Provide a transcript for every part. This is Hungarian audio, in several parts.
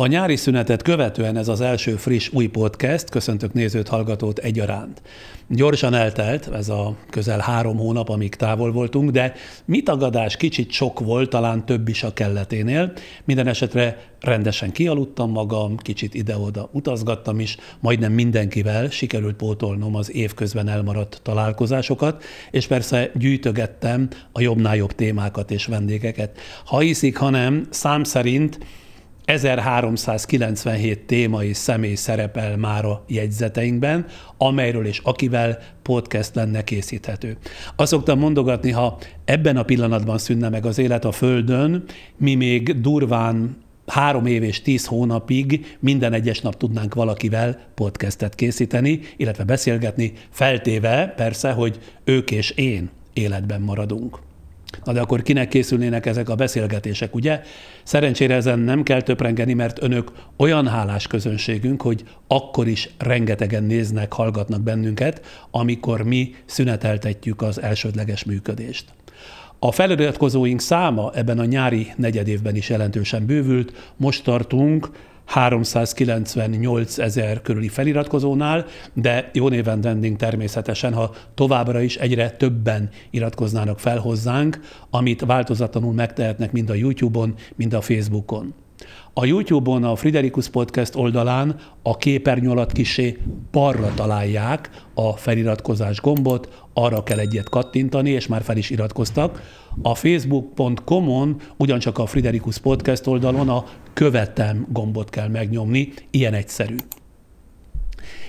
A nyári szünetet követően ez az első friss új podcast, köszöntök nézőt, hallgatót egyaránt. Gyorsan eltelt ez a közel három hónap, amíg távol voltunk, de mit tagadás kicsit sok volt, talán több is a kelleténél. Minden esetre rendesen kialudtam magam, kicsit ide-oda utazgattam is, majdnem mindenkivel sikerült pótolnom az évközben elmaradt találkozásokat, és persze gyűjtögettem a jobbnál jobb témákat és vendégeket. Ha hiszik, hanem szám szerint 1397 téma és személy szerepel már a jegyzeteinkben, amelyről és akivel podcast lenne készíthető. Azt szoktam mondogatni, ha ebben a pillanatban szűnne meg az élet a Földön, mi még durván három év és tíz hónapig minden egyes nap tudnánk valakivel podcastet készíteni, illetve beszélgetni, feltéve persze, hogy ők és én életben maradunk. Na de akkor kinek készülnének ezek a beszélgetések, ugye? Szerencsére ezen nem kell töprengeni, mert önök olyan hálás közönségünk, hogy akkor is rengetegen néznek, hallgatnak bennünket, amikor mi szüneteltetjük az elsődleges működést. A feliratkozóink száma ebben a nyári negyedévben is jelentősen bővült. Most tartunk 398 ezer körüli feliratkozónál, de jó néven vending természetesen, ha továbbra is egyre többen iratkoznának fel hozzánk, amit változatlanul megtehetnek mind a YouTube-on, mind a Facebookon. A YouTube-on a Friderikus Podcast oldalán a képernyő alatt kisé balra találják a feliratkozás gombot, arra kell egyet kattintani, és már fel is iratkoztak. A facebook.com-on ugyancsak a Friderikus Podcast oldalon a követem gombot kell megnyomni, ilyen egyszerű.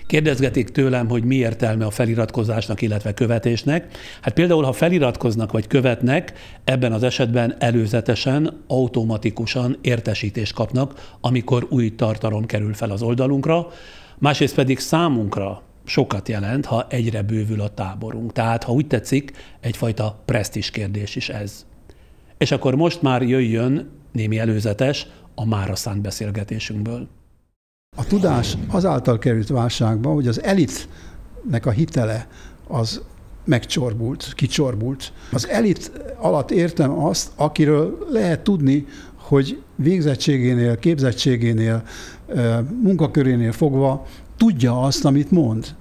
Kérdezgetik tőlem, hogy mi értelme a feliratkozásnak, illetve követésnek. Hát például, ha feliratkoznak vagy követnek, ebben az esetben előzetesen, automatikusan értesítést kapnak, amikor új tartalom kerül fel az oldalunkra, másrészt pedig számunkra sokat jelent, ha egyre bővül a táborunk. Tehát, ha úgy tetszik, egyfajta presztis kérdés is ez. És akkor most már jöjjön némi előzetes a mára szánt beszélgetésünkből. A tudás azáltal került válságba, hogy az elitnek a hitele az megcsorbult, kicsorbult. Az elit alatt értem azt, akiről lehet tudni, hogy végzettségénél, képzettségénél, munkakörénél fogva tudja azt, amit mond.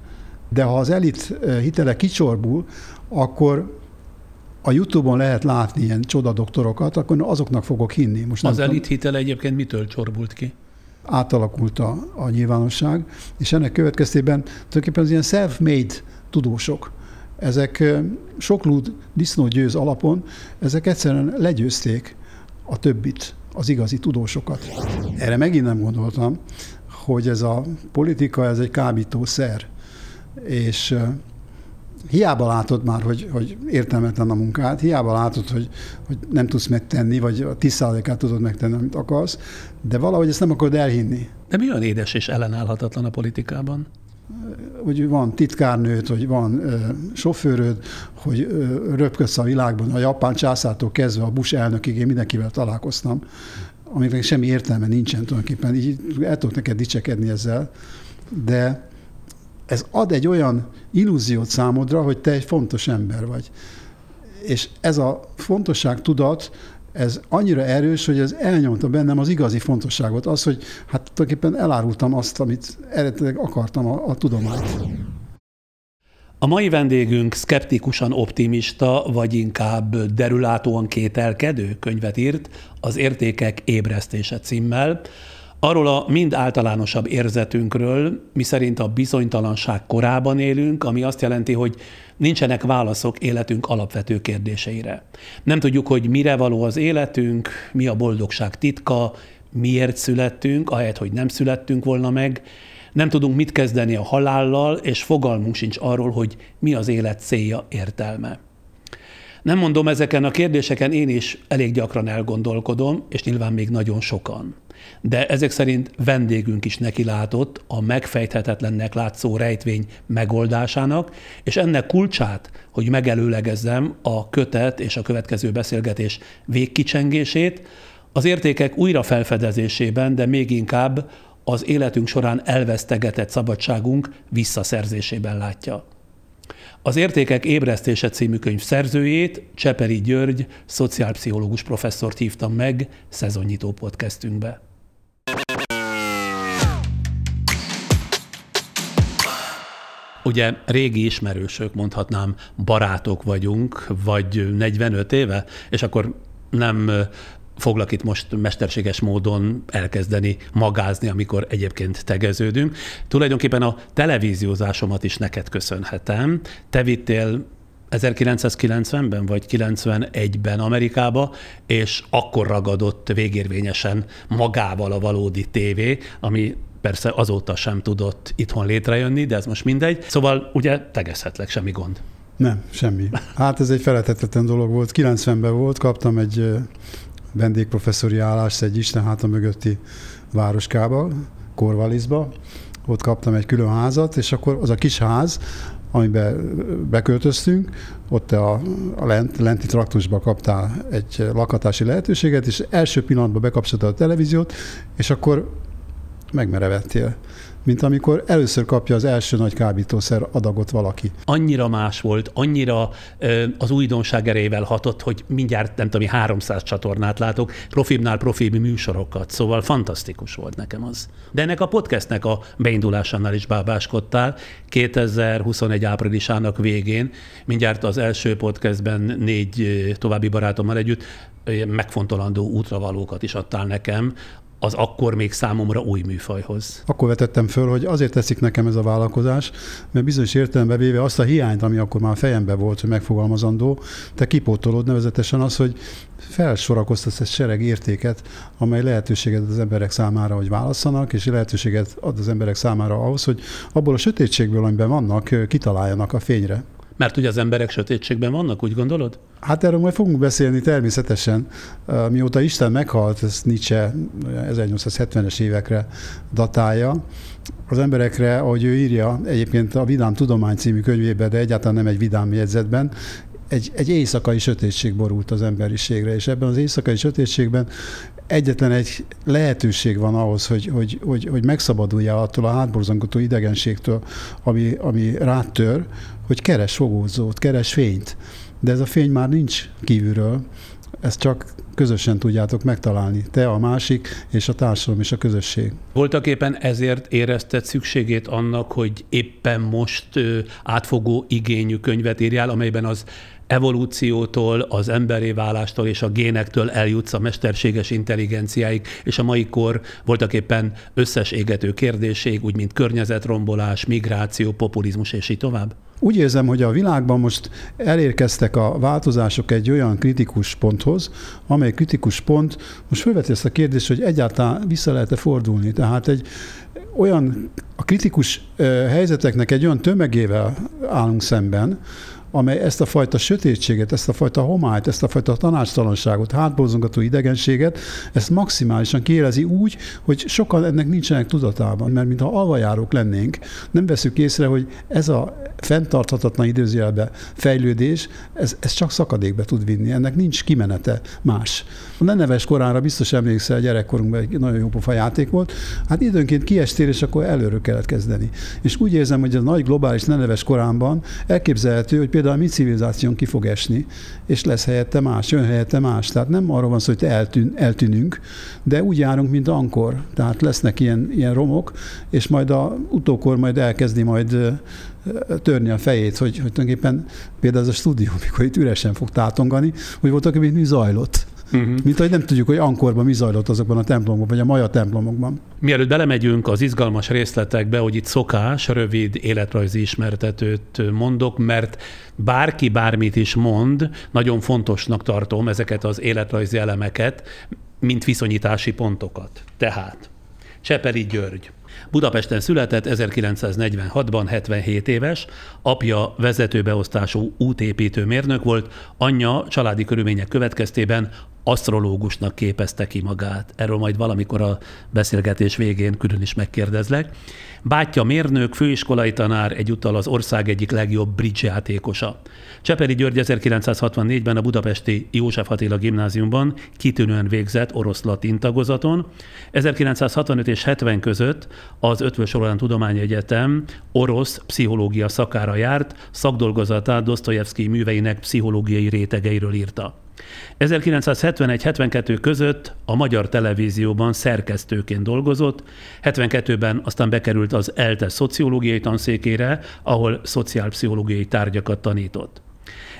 De ha az elit hitele kicsorbul, akkor a Youtube-on lehet látni ilyen csodadoktorokat, akkor azoknak fogok hinni. Most az elit hitele egyébként mitől csorbult ki? átalakult a, a nyilvánosság, és ennek következtében tulajdonképpen az ilyen self-made tudósok, ezek soklúd disznógyőz alapon, ezek egyszerűen legyőzték a többit, az igazi tudósokat. Erre megint nem gondoltam, hogy ez a politika, ez egy kábítószer, és hiába látod már, hogy, hogy értelmetlen a munkád, hiába látod, hogy, hogy nem tudsz megtenni, vagy a 10%-át tudod megtenni, amit akarsz, de valahogy ezt nem akarod elhinni. De mi olyan édes és ellenállhatatlan a politikában? Hogy van titkárnőd, hogy van ö, sofőröd, hogy röpködsz a világban, a japán császától kezdve a Bush elnökig, én mindenkivel találkoztam, aminek semmi értelme nincsen tulajdonképpen, így el tudok neked dicsekedni ezzel, de ez ad egy olyan illúziót számodra, hogy te egy fontos ember vagy. És ez a fontosság tudat, ez annyira erős, hogy ez elnyomta bennem az igazi fontosságot, az, hogy hát tulajdonképpen elárultam azt, amit eredetileg akartam a, a tudományt. A mai vendégünk szkeptikusan optimista, vagy inkább derülátóan kételkedő könyvet írt, az Értékek ébresztése címmel, Arról a mind általánosabb érzetünkről, miszerint a bizonytalanság korában élünk, ami azt jelenti, hogy nincsenek válaszok életünk alapvető kérdéseire. Nem tudjuk, hogy mire való az életünk, mi a boldogság titka, miért születtünk, ahelyett, hogy nem születtünk volna meg, nem tudunk mit kezdeni a halállal, és fogalmunk sincs arról, hogy mi az élet célja, értelme. Nem mondom, ezeken a kérdéseken én is elég gyakran elgondolkodom, és nyilván még nagyon sokan. De ezek szerint vendégünk is nekilátott a megfejthetetlennek látszó rejtvény megoldásának, és ennek kulcsát, hogy megelőlegezzem a kötet és a következő beszélgetés végkicsengését, az értékek újra felfedezésében, de még inkább az életünk során elvesztegetett szabadságunk visszaszerzésében látja. Az Értékek ébresztése című könyv szerzőjét, Cseperi György, szociálpszichológus professzort hívtam meg szezonnyitó podcastünkbe. Ugye régi ismerősök, mondhatnám, barátok vagyunk, vagy 45 éve, és akkor nem foglak itt most mesterséges módon elkezdeni magázni, amikor egyébként tegeződünk. Tulajdonképpen a televíziózásomat is neked köszönhetem. Te vittél 1990-ben vagy 91-ben Amerikába, és akkor ragadott végérvényesen magával a valódi tévé, ami persze azóta sem tudott itthon létrejönni, de ez most mindegy. Szóval ugye tegezhetlek, semmi gond. Nem, semmi. Hát ez egy felelhetetlen dolog volt. 90-ben volt, kaptam egy vendégprofesszori állást egy Isten mögötti városkába, Korvalizba. Ott kaptam egy külön házat, és akkor az a kis ház, amiben beköltöztünk, ott a, a lent, lenti traktusba kaptál egy lakatási lehetőséget, és első pillanatban bekapcsoltad a televíziót, és akkor megmerevettél mint amikor először kapja az első nagy kábítószer adagot valaki. Annyira más volt, annyira az újdonság erejével hatott, hogy mindjárt nem tudom, 300 csatornát látok, profibnál profibi műsorokat, szóval fantasztikus volt nekem az. De ennek a podcastnek a beindulásánál is bábáskodtál, 2021 áprilisának végén, mindjárt az első podcastben négy további barátommal együtt megfontolandó útravalókat is adtál nekem, az akkor még számomra új műfajhoz. Akkor vetettem föl, hogy azért teszik nekem ez a vállalkozás, mert bizonyos értelembe véve azt a hiányt, ami akkor már fejembe volt, hogy megfogalmazandó, te kipótolod nevezetesen az, hogy felsorakoztatsz egy sereg értéket, amely lehetőséget ad az emberek számára, hogy válasszanak, és lehetőséget ad az emberek számára ahhoz, hogy abból a sötétségből, amiben vannak, kitaláljanak a fényre. Mert ugye az emberek sötétségben vannak, úgy gondolod? Hát erről majd fogunk beszélni természetesen. Mióta Isten meghalt, ez Nietzsche 1870-es évekre datálja, az emberekre, ahogy ő írja, egyébként a Vidám Tudomány című könyvében, de egyáltalán nem egy vidám jegyzetben, egy, egy éjszakai sötétség borult az emberiségre, és ebben az éjszakai sötétségben egyetlen egy lehetőség van ahhoz, hogy, hogy, hogy, hogy megszabaduljál attól a hátborzongató idegenségtől, ami, ami rátör, hogy keres fogózót, keres fényt. De ez a fény már nincs kívülről, ezt csak közösen tudjátok megtalálni. Te, a másik, és a társadalom és a közösség. Voltak éppen ezért érezted szükségét annak, hogy éppen most átfogó igényű könyvet írjál, amelyben az evolúciótól, az emberi válástól és a génektől eljutsz a mesterséges intelligenciáig, és a mai kor voltak éppen összes égető kérdéség, úgy mint környezetrombolás, migráció, populizmus és így tovább? Úgy érzem, hogy a világban most elérkeztek a változások egy olyan kritikus ponthoz, amely kritikus pont most felveti ezt a kérdést, hogy egyáltalán vissza lehet-e fordulni. Tehát egy olyan, a kritikus helyzeteknek egy olyan tömegével állunk szemben, amely ezt a fajta sötétséget, ezt a fajta homályt, ezt a fajta tanácstalanságot, hátborzongató idegenséget, ezt maximálisan kiélezi úgy, hogy sokan ennek nincsenek tudatában, mert mintha alvajárók lennénk, nem veszük észre, hogy ez a fenntarthatatlan időzjelbe fejlődés, ez, ez csak szakadékbe tud vinni, ennek nincs kimenete más. A neneves korára biztos emlékszel, gyerekkorunkban egy nagyon jó pofa játék volt, hát időnként kiestél, és akkor előről kellett kezdeni. És úgy érzem, hogy a nagy globális neneves korámban elképzelhető, hogy például a mi civilizáción ki fog esni, és lesz helyette más, jön helyette más. Tehát nem arról van szó, hogy eltűn, eltűnünk, de úgy járunk, mint ankor. Tehát lesznek ilyen, ilyen romok, és majd a utókor majd elkezdi majd törni a fejét, hogy, hogy tulajdonképpen például ez a stúdió, mikor itt üresen fog tátongani, hogy voltak, mint mi zajlott. Uh-huh. Mint hogy nem tudjuk, hogy ankorban mi zajlott azokban a templomokban, vagy a maja templomokban. Mielőtt belemegyünk az izgalmas részletekbe, hogy itt szokás, rövid életrajzi ismertetőt mondok, mert bárki bármit is mond, nagyon fontosnak tartom ezeket az életrajzi elemeket, mint viszonyítási pontokat. Tehát Csepeli György, Budapesten született 1946-ban 77 éves, apja vezetőbeosztású útépítő mérnök volt, anyja családi körülmények következtében asztrológusnak képezte ki magát. Erről majd valamikor a beszélgetés végén külön is megkérdezlek. Bátyja mérnök, főiskolai tanár, egyúttal az ország egyik legjobb bridge játékosa. Csepeli György 1964-ben a budapesti József Attila gimnáziumban kitűnően végzett orosz-latin tagozaton. 1965 és 70 között az Ötvös Orlán Tudományegyetem orosz pszichológia szakára járt, szakdolgozatát Dostoyevsky műveinek pszichológiai rétegeiről írta. 1971-72 között a Magyar Televízióban szerkesztőként dolgozott, 72-ben aztán bekerült az ELTE szociológiai tanszékére, ahol szociálpszichológiai tárgyakat tanított.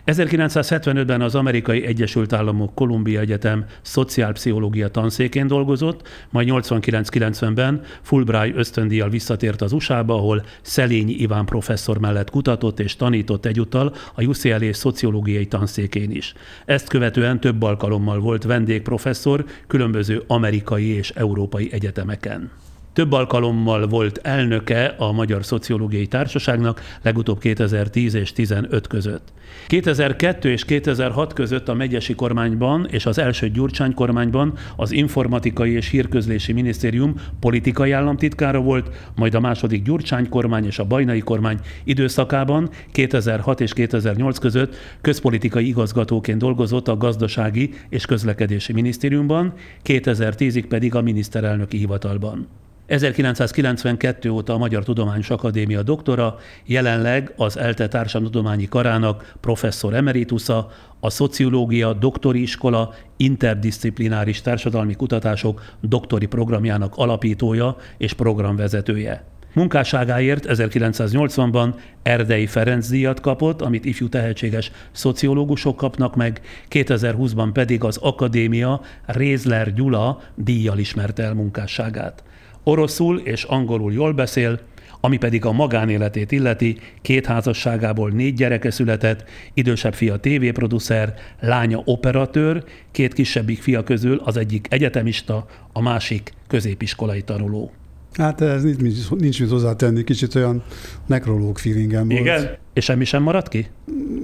1975-ben az Amerikai Egyesült Államok Columbia Egyetem szociálpszichológia tanszékén dolgozott, majd 89-90-ben Fulbright ösztöndíjjal visszatért az USA-ba, ahol Szelényi Iván professzor mellett kutatott és tanított egyúttal a UCLA szociológiai tanszékén is. Ezt követően több alkalommal volt vendégprofesszor különböző amerikai és európai egyetemeken. Több alkalommal volt elnöke a Magyar Szociológiai Társaságnak, legutóbb 2010 és 15 között. 2002 és 2006 között a megyesi kormányban és az első Gyurcsány kormányban az Informatikai és Hírközlési Minisztérium politikai államtitkára volt, majd a második Gyurcsány kormány és a Bajnai kormány időszakában 2006 és 2008 között közpolitikai igazgatóként dolgozott a Gazdasági és Közlekedési Minisztériumban, 2010-ig pedig a miniszterelnöki hivatalban. 1992 óta a Magyar Tudományos Akadémia doktora, jelenleg az ELTE Társadalomtudományi Karának professzor emeritusza, a Szociológia Doktori Iskola Interdisziplináris Társadalmi Kutatások doktori programjának alapítója és programvezetője. Munkásságáért 1980-ban Erdei Ferenc díjat kapott, amit ifjú tehetséges szociológusok kapnak meg, 2020-ban pedig az Akadémia Rézler Gyula díjjal ismerte el munkásságát. Oroszul és angolul jól beszél, ami pedig a magánéletét illeti, két házasságából négy gyereke született, idősebb fia tévéproducer, lánya operatőr, két kisebbik fia közül az egyik egyetemista, a másik középiskolai tanuló. Hát ez nincs, nincs mit hozzátenni, kicsit olyan nekrológ feelingem volt. Igen? És semmi sem maradt ki?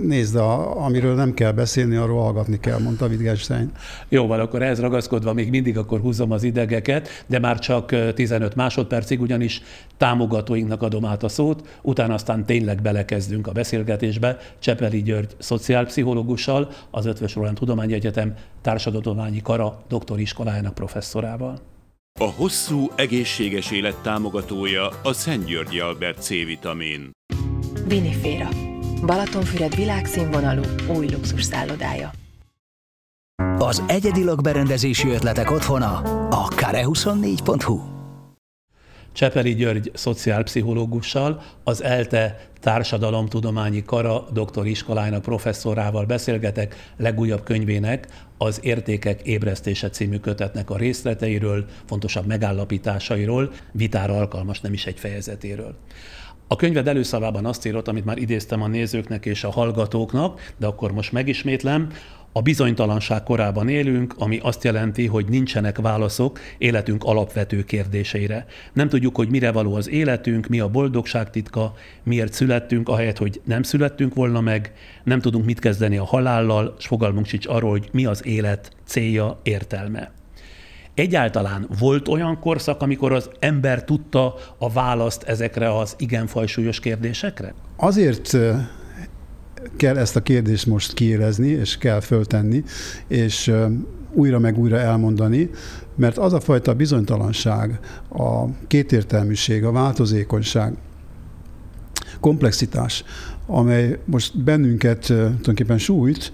Nézd, a, amiről nem kell beszélni, arról hallgatni kell, mondta Wittgenstein. Jó van, akkor ehhez ragaszkodva még mindig akkor húzom az idegeket, de már csak 15 másodpercig, ugyanis támogatóinknak adom át a szót, utána aztán tényleg belekezdünk a beszélgetésbe Csepeli György szociálpszichológussal, az Ötvös Roland Tudományegyetem Társadalomtudományi Kara doktoriskolájának professzorával. A hosszú, egészséges élet támogatója a Szent Györgyi Albert C-vitamin. Viniféra. Balatonfüred világszínvonalú új luxus szállodája. Az egyedi berendezési ötletek otthona a kare24.hu. Csepeli György szociálpszichológussal, az ELTE Társadalomtudományi Kara doktori iskolájának professzorával beszélgetek legújabb könyvének, az Értékek ébresztése című kötetnek a részleteiről, fontosabb megállapításairól, vitára alkalmas nem is egy fejezetéről. A könyved előszavában azt írott, amit már idéztem a nézőknek és a hallgatóknak, de akkor most megismétlem, a bizonytalanság korában élünk, ami azt jelenti, hogy nincsenek válaszok életünk alapvető kérdéseire. Nem tudjuk, hogy mire való az életünk, mi a boldogság titka, miért születtünk, ahelyett, hogy nem születtünk volna meg, nem tudunk mit kezdeni a halállal, és fogalmunk sincs arról, hogy mi az élet célja, értelme. Egyáltalán volt olyan korszak, amikor az ember tudta a választ ezekre az igen fajsúlyos kérdésekre? Azért kell ezt a kérdést most kiérezni, és kell föltenni, és újra meg újra elmondani, mert az a fajta bizonytalanság, a kétértelműség, a változékonyság, komplexitás, amely most bennünket tulajdonképpen sújt,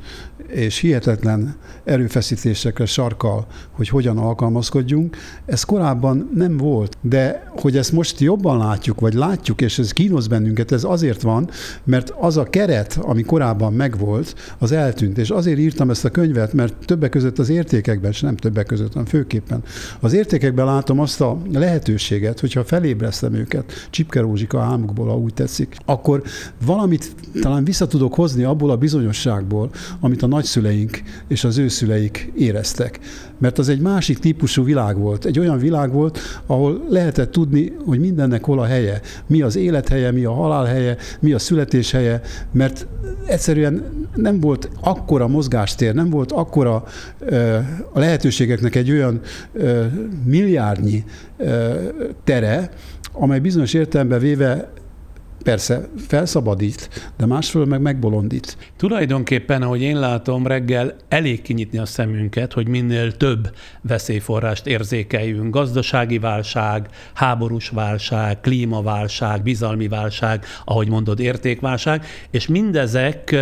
és hihetetlen erőfeszítésekre sarkal, hogy hogyan alkalmazkodjunk. Ez korábban nem volt, de hogy ezt most jobban látjuk, vagy látjuk, és ez kínos bennünket, ez azért van, mert az a keret, ami korábban megvolt, az eltűnt. És azért írtam ezt a könyvet, mert többek között az értékekben, és nem többek között, hanem főképpen. Az értékekben látom azt a lehetőséget, hogyha felébresztem őket, Csipke Rózsika álmukból, ha úgy tetszik, akkor valamit talán vissza tudok hozni abból a bizonyosságból, amit a nagyszüleink és az ő szüleik éreztek. Mert az egy másik típusú világ volt. Egy olyan világ volt, ahol lehetett tudni, hogy mindennek hol a helye. Mi az élethelye, mi a halálhelye, mi a születéshelye, mert egyszerűen nem volt akkora mozgástér, nem volt akkora ö, a lehetőségeknek egy olyan ö, milliárdnyi ö, tere, amely bizonyos értelemben véve persze felszabadít, de másfelől meg megbolondít. Tulajdonképpen, ahogy én látom, reggel elég kinyitni a szemünket, hogy minél több veszélyforrást érzékeljünk. Gazdasági válság, háborús válság, klímaválság, bizalmi válság, ahogy mondod, értékválság, és mindezek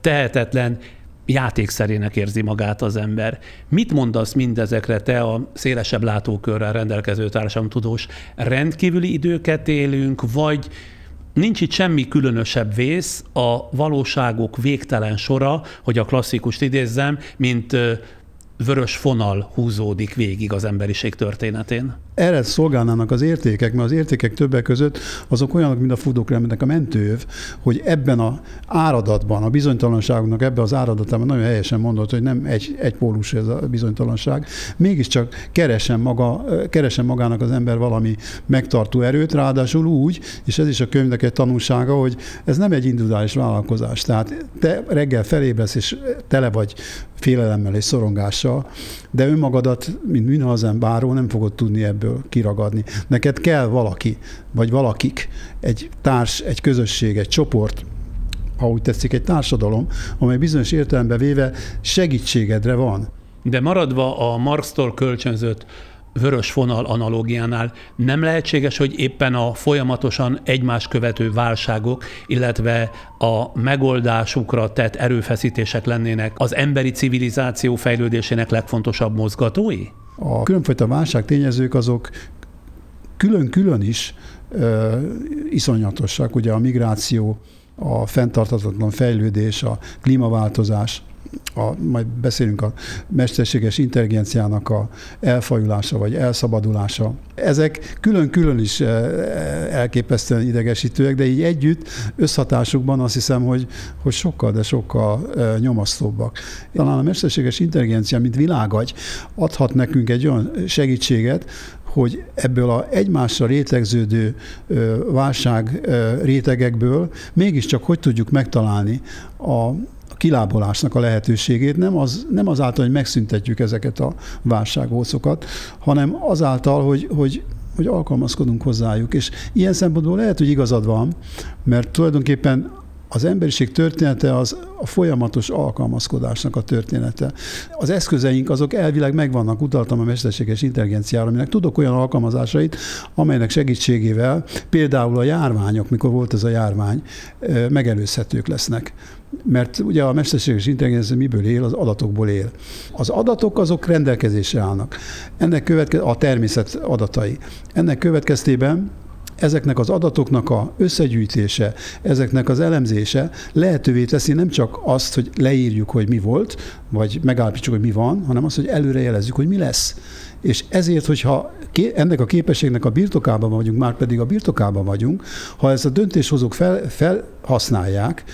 tehetetlen játékszerének érzi magát az ember. Mit mondasz mindezekre te a szélesebb látókörrel rendelkező társadalomtudós? Rendkívüli időket élünk, vagy Nincs itt semmi különösebb vész, a valóságok végtelen sora, hogy a klasszikust idézzem, mint vörös fonal húzódik végig az emberiség történetén erre szolgálnának az értékek, mert az értékek többek között azok olyanok, mint a fudókremnek a mentőöv, hogy ebben a áradatban, a bizonytalanságunknak ebben az áradatában nagyon helyesen mondott, hogy nem egy, egy pólus ez a bizonytalanság, mégiscsak keresen, maga, keresen magának az ember valami megtartó erőt, ráadásul úgy, és ez is a könyvnek egy tanulsága, hogy ez nem egy individuális vállalkozás. Tehát te reggel felébresz, és tele vagy félelemmel és szorongással, de önmagadat, mint Münhausen báró nem fogod tudni ebből kiragadni. Neked kell valaki, vagy valakik, egy társ, egy közösség, egy csoport, ha úgy tetszik, egy társadalom, amely bizonyos értelemben véve segítségedre van. De maradva a Marx-tól kölcsönzött vörös fonal analógiánál nem lehetséges, hogy éppen a folyamatosan egymás követő válságok, illetve a megoldásukra tett erőfeszítések lennének az emberi civilizáció fejlődésének legfontosabb mozgatói? A különfajta válság tényezők azok külön-külön is ö, iszonyatosak. Ugye a migráció, a fenntartatlan fejlődés, a klímaváltozás, a, majd beszélünk a mesterséges intelligenciának a elfajulása vagy elszabadulása. Ezek külön-külön is eh, elképesztően idegesítőek, de így együtt összhatásukban azt hiszem, hogy, hogy sokkal, de sokkal eh, nyomasztóbbak. Talán a mesterséges intelligencia, mint világagy, adhat nekünk egy olyan segítséget, hogy ebből a egymásra rétegződő válság rétegekből mégiscsak hogy tudjuk megtalálni a, kilábolásnak a lehetőségét nem, az, nem azáltal, hogy megszüntetjük ezeket a válsághószokat, hanem azáltal, hogy, hogy hogy alkalmazkodunk hozzájuk. És ilyen szempontból lehet, hogy igazad van, mert tulajdonképpen az emberiség története az a folyamatos alkalmazkodásnak a története. Az eszközeink azok elvileg megvannak, utaltam a mesterséges intelligenciára, aminek tudok olyan alkalmazásait, amelynek segítségével például a járványok, mikor volt ez a járvány, megelőzhetők lesznek mert ugye a mesterséges intelligencia miből él? Az adatokból él. Az adatok azok rendelkezésre állnak. Ennek követke, a természet adatai. Ennek következtében ezeknek az adatoknak a összegyűjtése, ezeknek az elemzése lehetővé teszi nem csak azt, hogy leírjuk, hogy mi volt, vagy megállapítsuk, hogy mi van, hanem azt, hogy előrejelezzük, hogy mi lesz. És ezért, hogyha ennek a képességnek a birtokában vagyunk, már pedig a birtokában vagyunk, ha ezt a döntéshozók fel, felhasználják,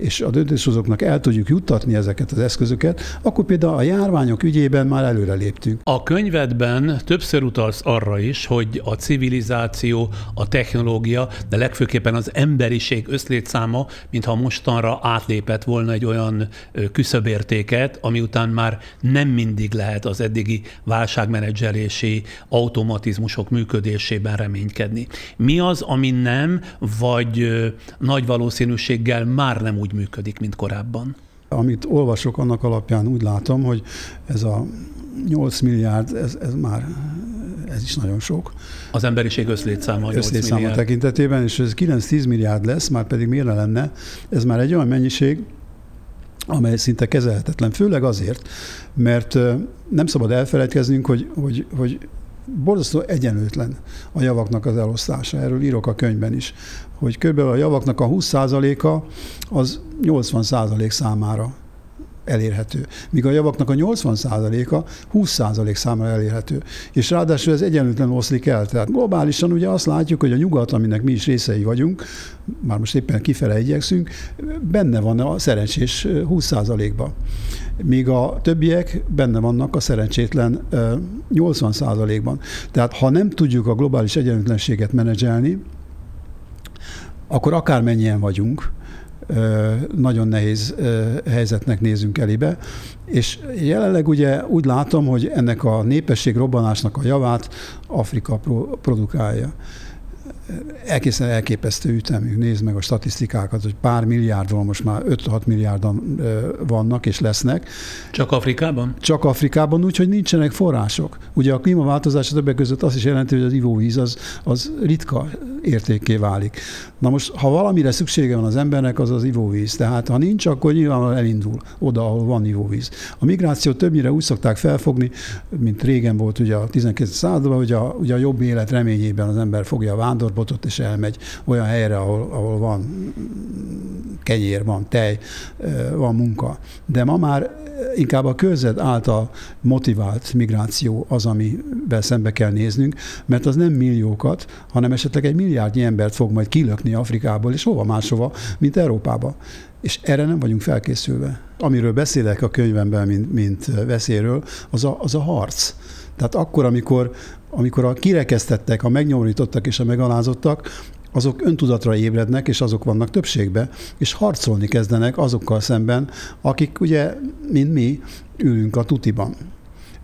és a döntéshozóknak el tudjuk juttatni ezeket az eszközöket, akkor például a járványok ügyében már előre léptünk. A könyvedben többször utalsz arra is, hogy a civilizáció, a technológia, de legfőképpen az emberiség összlétszáma, mintha mostanra átlépett volna egy olyan küszöbértéket, ami után már nem mindig lehet az eddigi válságmenedzselési automatizmusok működésében reménykedni. Mi az, ami nem, vagy nagy valószínűséggel már nem úgy úgy működik, mint korábban? Amit olvasok, annak alapján úgy látom, hogy ez a 8 milliárd, ez, ez már ez is nagyon sok. Az emberiség összlétszáma 8 összlétszáma milliárd. tekintetében, és ez 9-10 milliárd lesz, már pedig miért lenne, ez már egy olyan mennyiség, amely szinte kezelhetetlen, főleg azért, mert nem szabad elfelejtkeznünk, hogy, hogy, hogy borzasztó egyenlőtlen a javaknak az elosztása. Erről írok a könyvben is, hogy kb. a javaknak a 20%-a az 80% számára elérhető. Míg a javaknak a 80%-a 20% számára elérhető. És ráadásul ez egyenlőtlen oszlik el. Tehát globálisan ugye azt látjuk, hogy a nyugat, aminek mi is részei vagyunk, már most éppen kifele igyekszünk, benne van a szerencsés 20%-ba. Míg a többiek benne vannak a szerencsétlen 80%-ban. Tehát ha nem tudjuk a globális egyenlőtlenséget menedzselni, akkor akármennyien vagyunk, nagyon nehéz helyzetnek nézünk elébe. És jelenleg ugye úgy látom, hogy ennek a népesség robbanásnak a javát Afrika produkálja egészen elképesztő ütemű. Nézd meg a statisztikákat, hogy pár milliárdról most már 5-6 milliárdan vannak és lesznek. Csak Afrikában? Csak Afrikában, úgyhogy nincsenek források. Ugye a klímaváltozás többek között azt is jelenti, hogy az ivóvíz az, az ritka értékké válik. Na most, ha valamire szüksége van az embernek, az az ivóvíz. Tehát ha nincs, akkor nyilván elindul oda, ahol van ivóvíz. A migrációt többnyire úgy szokták felfogni, mint régen volt ugye a 12. században, hogy a, ugye a jobb élet reményében az ember fogja a vándorbotot, és elmegy olyan helyre, ahol, ahol van kenyér, van tej, van munka. De ma már inkább a körzet által motivált migráció az, amivel szembe kell néznünk, mert az nem milliókat, hanem esetleg egy milliárdnyi embert fog majd kilökni Afrikából, és hova máshova, mint Európába. És erre nem vagyunk felkészülve. Amiről beszélek a könyvemben, mint, mint veszélyről, az a, az a harc. Tehát akkor, amikor, amikor a kirekesztettek, a megnyomorítottak és a megalázottak, azok öntudatra ébrednek, és azok vannak többségbe, és harcolni kezdenek azokkal szemben, akik ugye, mint mi, ülünk a tutiban.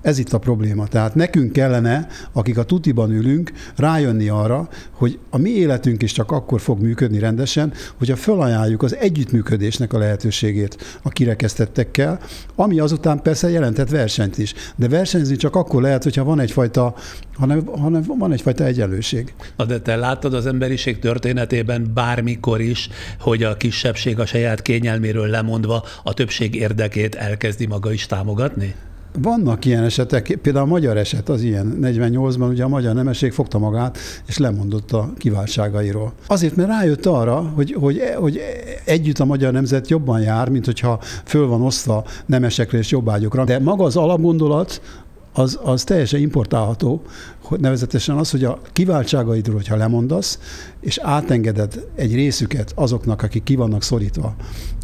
Ez itt a probléma. Tehát nekünk kellene, akik a tutiban ülünk, rájönni arra, hogy a mi életünk is csak akkor fog működni rendesen, hogyha felajánljuk az együttműködésnek a lehetőségét a kirekesztettekkel, ami azután persze jelentett versenyt is. De versenyzni csak akkor lehet, hogyha van egyfajta, hanem, hanem van egyfajta egyenlőség. Na de te láttad az emberiség történetében bármikor is, hogy a kisebbség a saját kényelméről lemondva a többség érdekét elkezdi maga is támogatni? Vannak ilyen esetek, például a magyar eset az ilyen. 48-ban ugye a magyar nemesség fogta magát, és lemondott a kiváltságairól. Azért, mert rájött arra, hogy, hogy, hogy együtt a magyar nemzet jobban jár, mint hogyha föl van osztva nemesekre és jobbágyokra. De maga az alapgondolat, az, az teljesen importálható, hogy nevezetesen az, hogy a kiváltságaidról, hogyha lemondasz, és átengeded egy részüket azoknak, akik ki vannak szorítva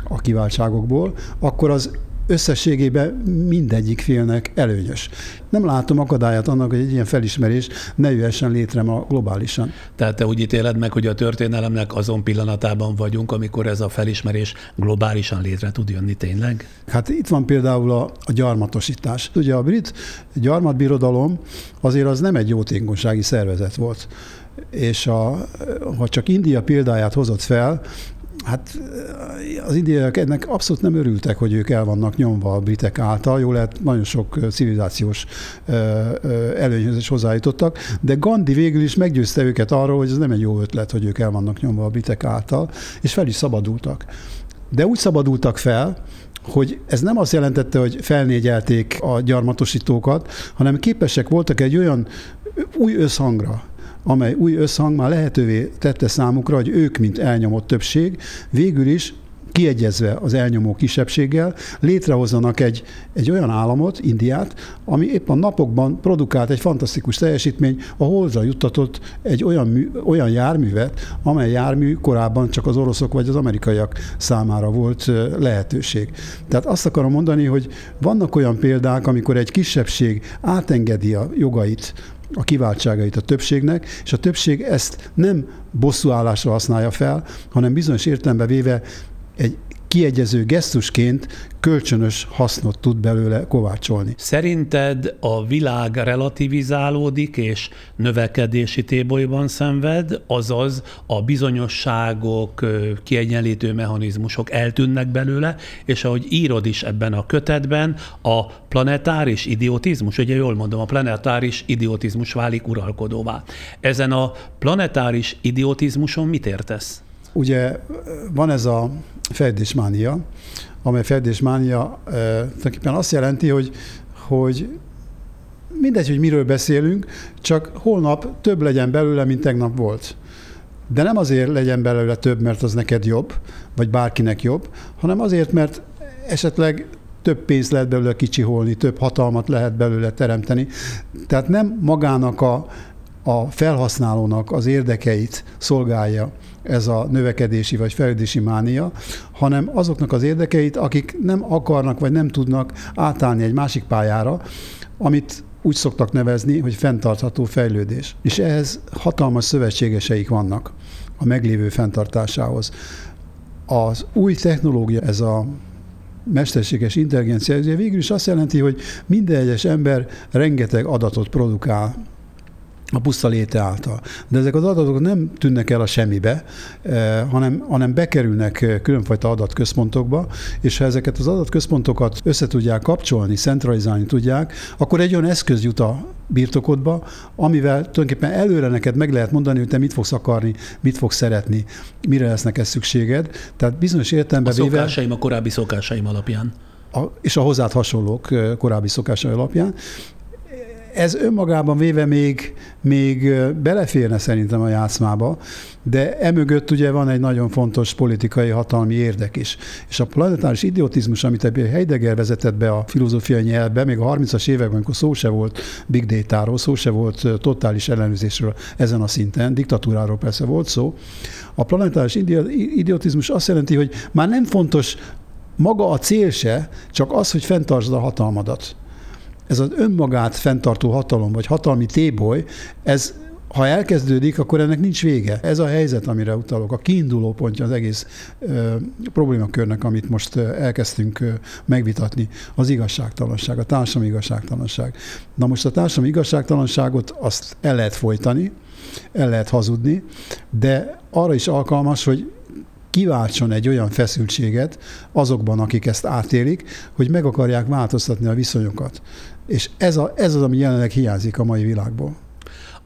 a kiváltságokból, akkor az összességében mindegyik félnek előnyös. Nem látom akadályát annak, hogy egy ilyen felismerés ne jöhessen létre ma globálisan. Tehát te úgy ítéled meg, hogy a történelemnek azon pillanatában vagyunk, amikor ez a felismerés globálisan létre tud jönni tényleg? Hát itt van például a, a gyarmatosítás. Ugye a brit gyarmatbirodalom azért az nem egy jótékonysági szervezet volt és a, ha csak India példáját hozott fel, Hát az indiaiak ennek abszolút nem örültek, hogy ők el vannak nyomva a britek által. Jó lehet, nagyon sok civilizációs előnyhöz is hozzájutottak, de Gandhi végül is meggyőzte őket arról, hogy ez nem egy jó ötlet, hogy ők el vannak nyomva a britek által, és fel is szabadultak. De úgy szabadultak fel, hogy ez nem azt jelentette, hogy felnégyelték a gyarmatosítókat, hanem képesek voltak egy olyan új összhangra, amely új összhang már lehetővé tette számukra, hogy ők, mint elnyomott többség, végül is kiegyezve az elnyomó kisebbséggel, létrehozzanak egy, egy olyan államot, Indiát, ami épp a napokban produkált egy fantasztikus teljesítmény, a Holdra juttatott egy olyan, mű, olyan járművet, amely jármű korábban csak az oroszok vagy az amerikaiak számára volt lehetőség. Tehát azt akarom mondani, hogy vannak olyan példák, amikor egy kisebbség átengedi a jogait a kiváltságait a többségnek, és a többség ezt nem bosszúállásra használja fel, hanem bizonyos értelembe véve egy kiegyező gesztusként kölcsönös hasznot tud belőle kovácsolni. Szerinted a világ relativizálódik és növekedési tébolyban szenved, azaz a bizonyosságok, kiegyenlítő mechanizmusok eltűnnek belőle, és ahogy írod is ebben a kötetben, a planetáris idiotizmus, ugye jól mondom, a planetáris idiotizmus válik uralkodóvá. Ezen a planetáris idiotizmuson mit értesz? Ugye van ez a fejlődésmánia, amely fejlődésmánia e, tulajdonképpen azt jelenti, hogy, hogy mindegy, hogy miről beszélünk, csak holnap több legyen belőle, mint tegnap volt. De nem azért legyen belőle több, mert az neked jobb, vagy bárkinek jobb, hanem azért, mert esetleg több pénzt lehet belőle kicsiholni, több hatalmat lehet belőle teremteni. Tehát nem magának a, a felhasználónak az érdekeit szolgálja ez a növekedési vagy fejlődési mánia, hanem azoknak az érdekeit, akik nem akarnak vagy nem tudnak átállni egy másik pályára, amit úgy szoktak nevezni, hogy fenntartható fejlődés. És ehhez hatalmas szövetségeseik vannak a meglévő fenntartásához. Az új technológia, ez a mesterséges intelligencia, ugye végül is azt jelenti, hogy minden egyes ember rengeteg adatot produkál a puszta léte által. De ezek az adatok nem tűnnek el a semmibe, eh, hanem, hanem bekerülnek eh, különfajta adatközpontokba, és ha ezeket az adatközpontokat össze tudják kapcsolni, centralizálni tudják, akkor egy olyan eszköz jut a birtokodba, amivel tulajdonképpen előre neked meg lehet mondani, hogy te mit fogsz akarni, mit fogsz szeretni, mire lesz neked szükséged. Tehát bizonyos értelemben a szokásaim, véve, a korábbi szokásaim alapján. A, és a hozzád hasonlók eh, korábbi szokásai alapján ez önmagában véve még, még beleférne szerintem a játszmába, de emögött ugye van egy nagyon fontos politikai hatalmi érdek is. És a planetáris idiotizmus, amit ebből Heidegger vezetett be a filozófiai nyelvbe, még a 30-as években, amikor szó se volt big data-ról, szó se volt totális ellenőrzésről ezen a szinten, diktatúráról persze volt szó, a planetáris idiotizmus azt jelenti, hogy már nem fontos maga a cél se, csak az, hogy fenntartsd a hatalmadat ez az önmagát fenntartó hatalom, vagy hatalmi téboly, ez ha elkezdődik, akkor ennek nincs vége. Ez a helyzet, amire utalok, a kiinduló pontja az egész ö, problémakörnek, amit most elkezdtünk ö, megvitatni, az igazságtalanság, a társadalmi igazságtalanság. Na most a társadalmi igazságtalanságot azt el lehet folytani, el lehet hazudni, de arra is alkalmas, hogy kiváltson egy olyan feszültséget azokban, akik ezt átélik, hogy meg akarják változtatni a viszonyokat. És ez, a, ez az, ami jelenleg hiányzik a mai világból.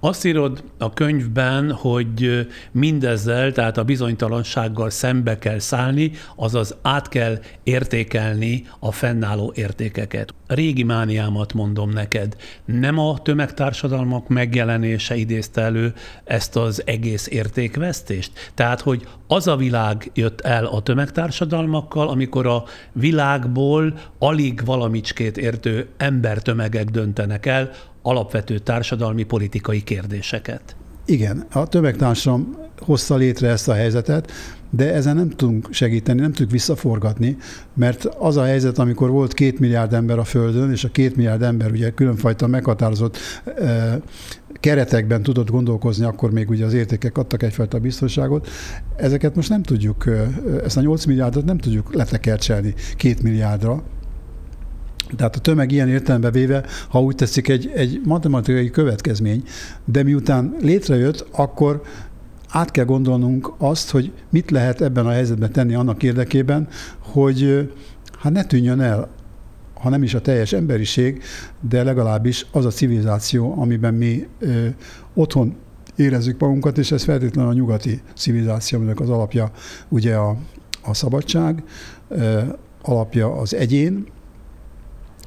Azt írod a könyvben, hogy mindezzel, tehát a bizonytalansággal szembe kell szállni, azaz át kell értékelni a fennálló értékeket. Régi mániámat mondom neked, nem a tömegtársadalmak megjelenése idézte elő ezt az egész értékvesztést? Tehát, hogy az a világ jött el a tömegtársadalmakkal, amikor a világból alig valamicskét értő embertömegek döntenek el, alapvető társadalmi politikai kérdéseket. Igen, a tömegtársadalom hozta létre ezt a helyzetet, de ezen nem tudunk segíteni, nem tudjuk visszaforgatni, mert az a helyzet, amikor volt két milliárd ember a Földön, és a két milliárd ember ugye különfajta meghatározott keretekben tudott gondolkozni, akkor még ugye az értékek adtak egyfajta biztonságot. Ezeket most nem tudjuk, ezt a 8 milliárdot nem tudjuk letekercselni két milliárdra, tehát a tömeg ilyen értelembe véve, ha úgy tetszik, egy, egy matematikai következmény, de miután létrejött, akkor át kell gondolnunk azt, hogy mit lehet ebben a helyzetben tenni annak érdekében, hogy hát ne tűnjön el, ha nem is a teljes emberiség, de legalábbis az a civilizáció, amiben mi ö, otthon érezzük magunkat, és ez feltétlenül a nyugati civilizáció, aminek az alapja ugye a, a szabadság, ö, alapja az egyén,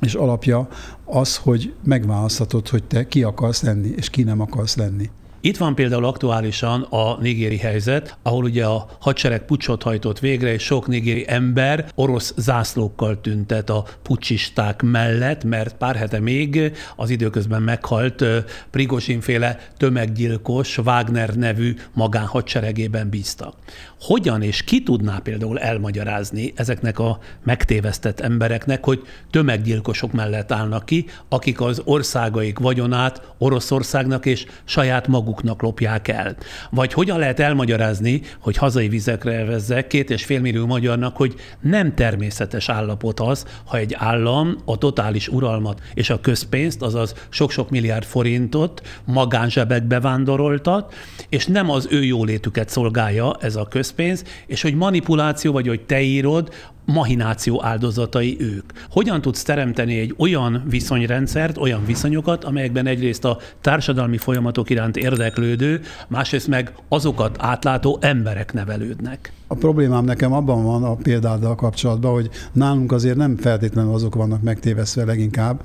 és alapja az, hogy megválaszthatod, hogy te ki akarsz lenni, és ki nem akarsz lenni. Itt van például aktuálisan a nigéri helyzet, ahol ugye a hadsereg pucsot hajtott végre, és sok nigéri ember orosz zászlókkal tüntet a pucsisták mellett, mert pár hete még az időközben meghalt Prigozsinféle tömeggyilkos Wagner nevű magánhadseregében bíztak. Hogyan és ki tudná például elmagyarázni ezeknek a megtévesztett embereknek, hogy tömeggyilkosok mellett állnak ki, akik az országaik vagyonát Oroszországnak és saját maguk maguknak lopják el. Vagy hogyan lehet elmagyarázni, hogy hazai vizekre elvezzek két és fél millió magyarnak, hogy nem természetes állapot az, ha egy állam a totális uralmat és a közpénzt, azaz sok-sok milliárd forintot magánzsebekbe vándoroltat, és nem az ő jólétüket szolgálja ez a közpénz, és hogy manipuláció, vagy hogy te írod, mahináció áldozatai ők. Hogyan tudsz teremteni egy olyan viszonyrendszert, olyan viszonyokat, amelyekben egyrészt a társadalmi folyamatok iránt érdeklődő, másrészt meg azokat átlátó emberek nevelődnek? A problémám nekem abban van a példáddal kapcsolatban, hogy nálunk azért nem feltétlenül azok vannak megtévesztve leginkább,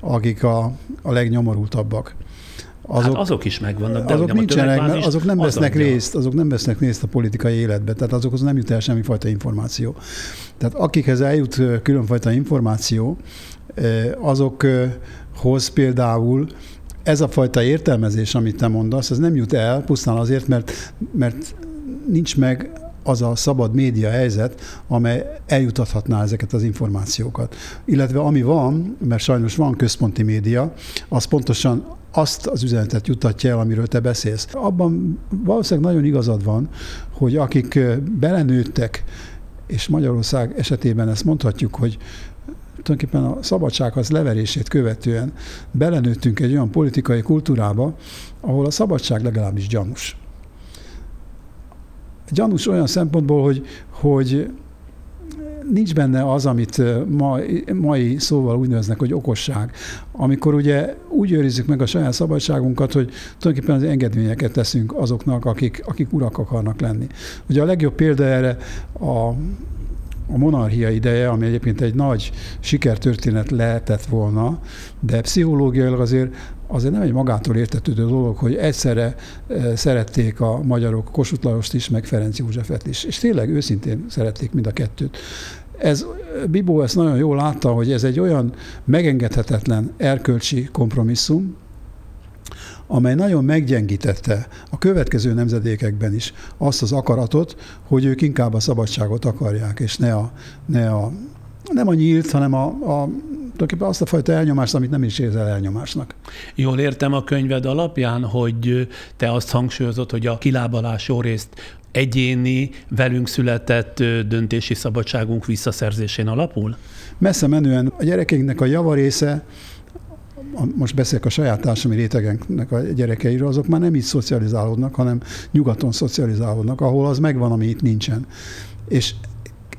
akik a, a legnyomorultabbak. Azok, hát azok is megvannak, de azok nincsenek, mert azok nem vesznek adja. részt, azok nem vesznek részt a politikai életbe, tehát azokhoz nem jut el semmifajta információ. Tehát akikhez eljut különfajta információ, azokhoz például ez a fajta értelmezés, amit te mondasz, ez nem jut el pusztán azért, mert, mert nincs meg az a szabad média helyzet, amely eljutathatná ezeket az információkat. Illetve ami van, mert sajnos van központi média, az pontosan azt az üzenetet jutatja el, amiről te beszélsz. Abban valószínűleg nagyon igazad van, hogy akik belenőttek, és Magyarország esetében ezt mondhatjuk, hogy tulajdonképpen a szabadsághoz leverését követően belenőttünk egy olyan politikai kultúrába, ahol a szabadság legalábbis gyanús. Gyanús olyan szempontból, hogy, hogy nincs benne az, amit mai, mai szóval úgy neveznek, hogy okosság. Amikor ugye úgy őrizzük meg a saját szabadságunkat, hogy tulajdonképpen az engedményeket teszünk azoknak, akik, akik urak akarnak lenni. Ugye a legjobb példa erre a a monarchia ideje, ami egyébként egy nagy sikertörténet lehetett volna, de pszichológiailag azért azért nem egy magától értetődő dolog, hogy egyszerre szerették a magyarok Kossuth Lajost is, meg Ferenc Józsefet is. És tényleg őszintén szerették mind a kettőt. Ez, Bibó ezt nagyon jól látta, hogy ez egy olyan megengedhetetlen erkölcsi kompromisszum, amely nagyon meggyengítette a következő nemzedékekben is azt az akaratot, hogy ők inkább a szabadságot akarják, és ne a, ne a nem a nyílt, hanem a, a tulajdonképpen azt a fajta elnyomást, amit nem is érzel elnyomásnak. Jól értem a könyved alapján, hogy te azt hangsúlyozod, hogy a kilábalás jó részt egyéni, velünk született döntési szabadságunk visszaszerzésén alapul? Messze menően a gyerekeinknek a javarésze most beszélek a saját társadalmi rétegeknek a gyerekeiről, azok már nem így szocializálódnak, hanem nyugaton szocializálódnak, ahol az megvan, ami itt nincsen. És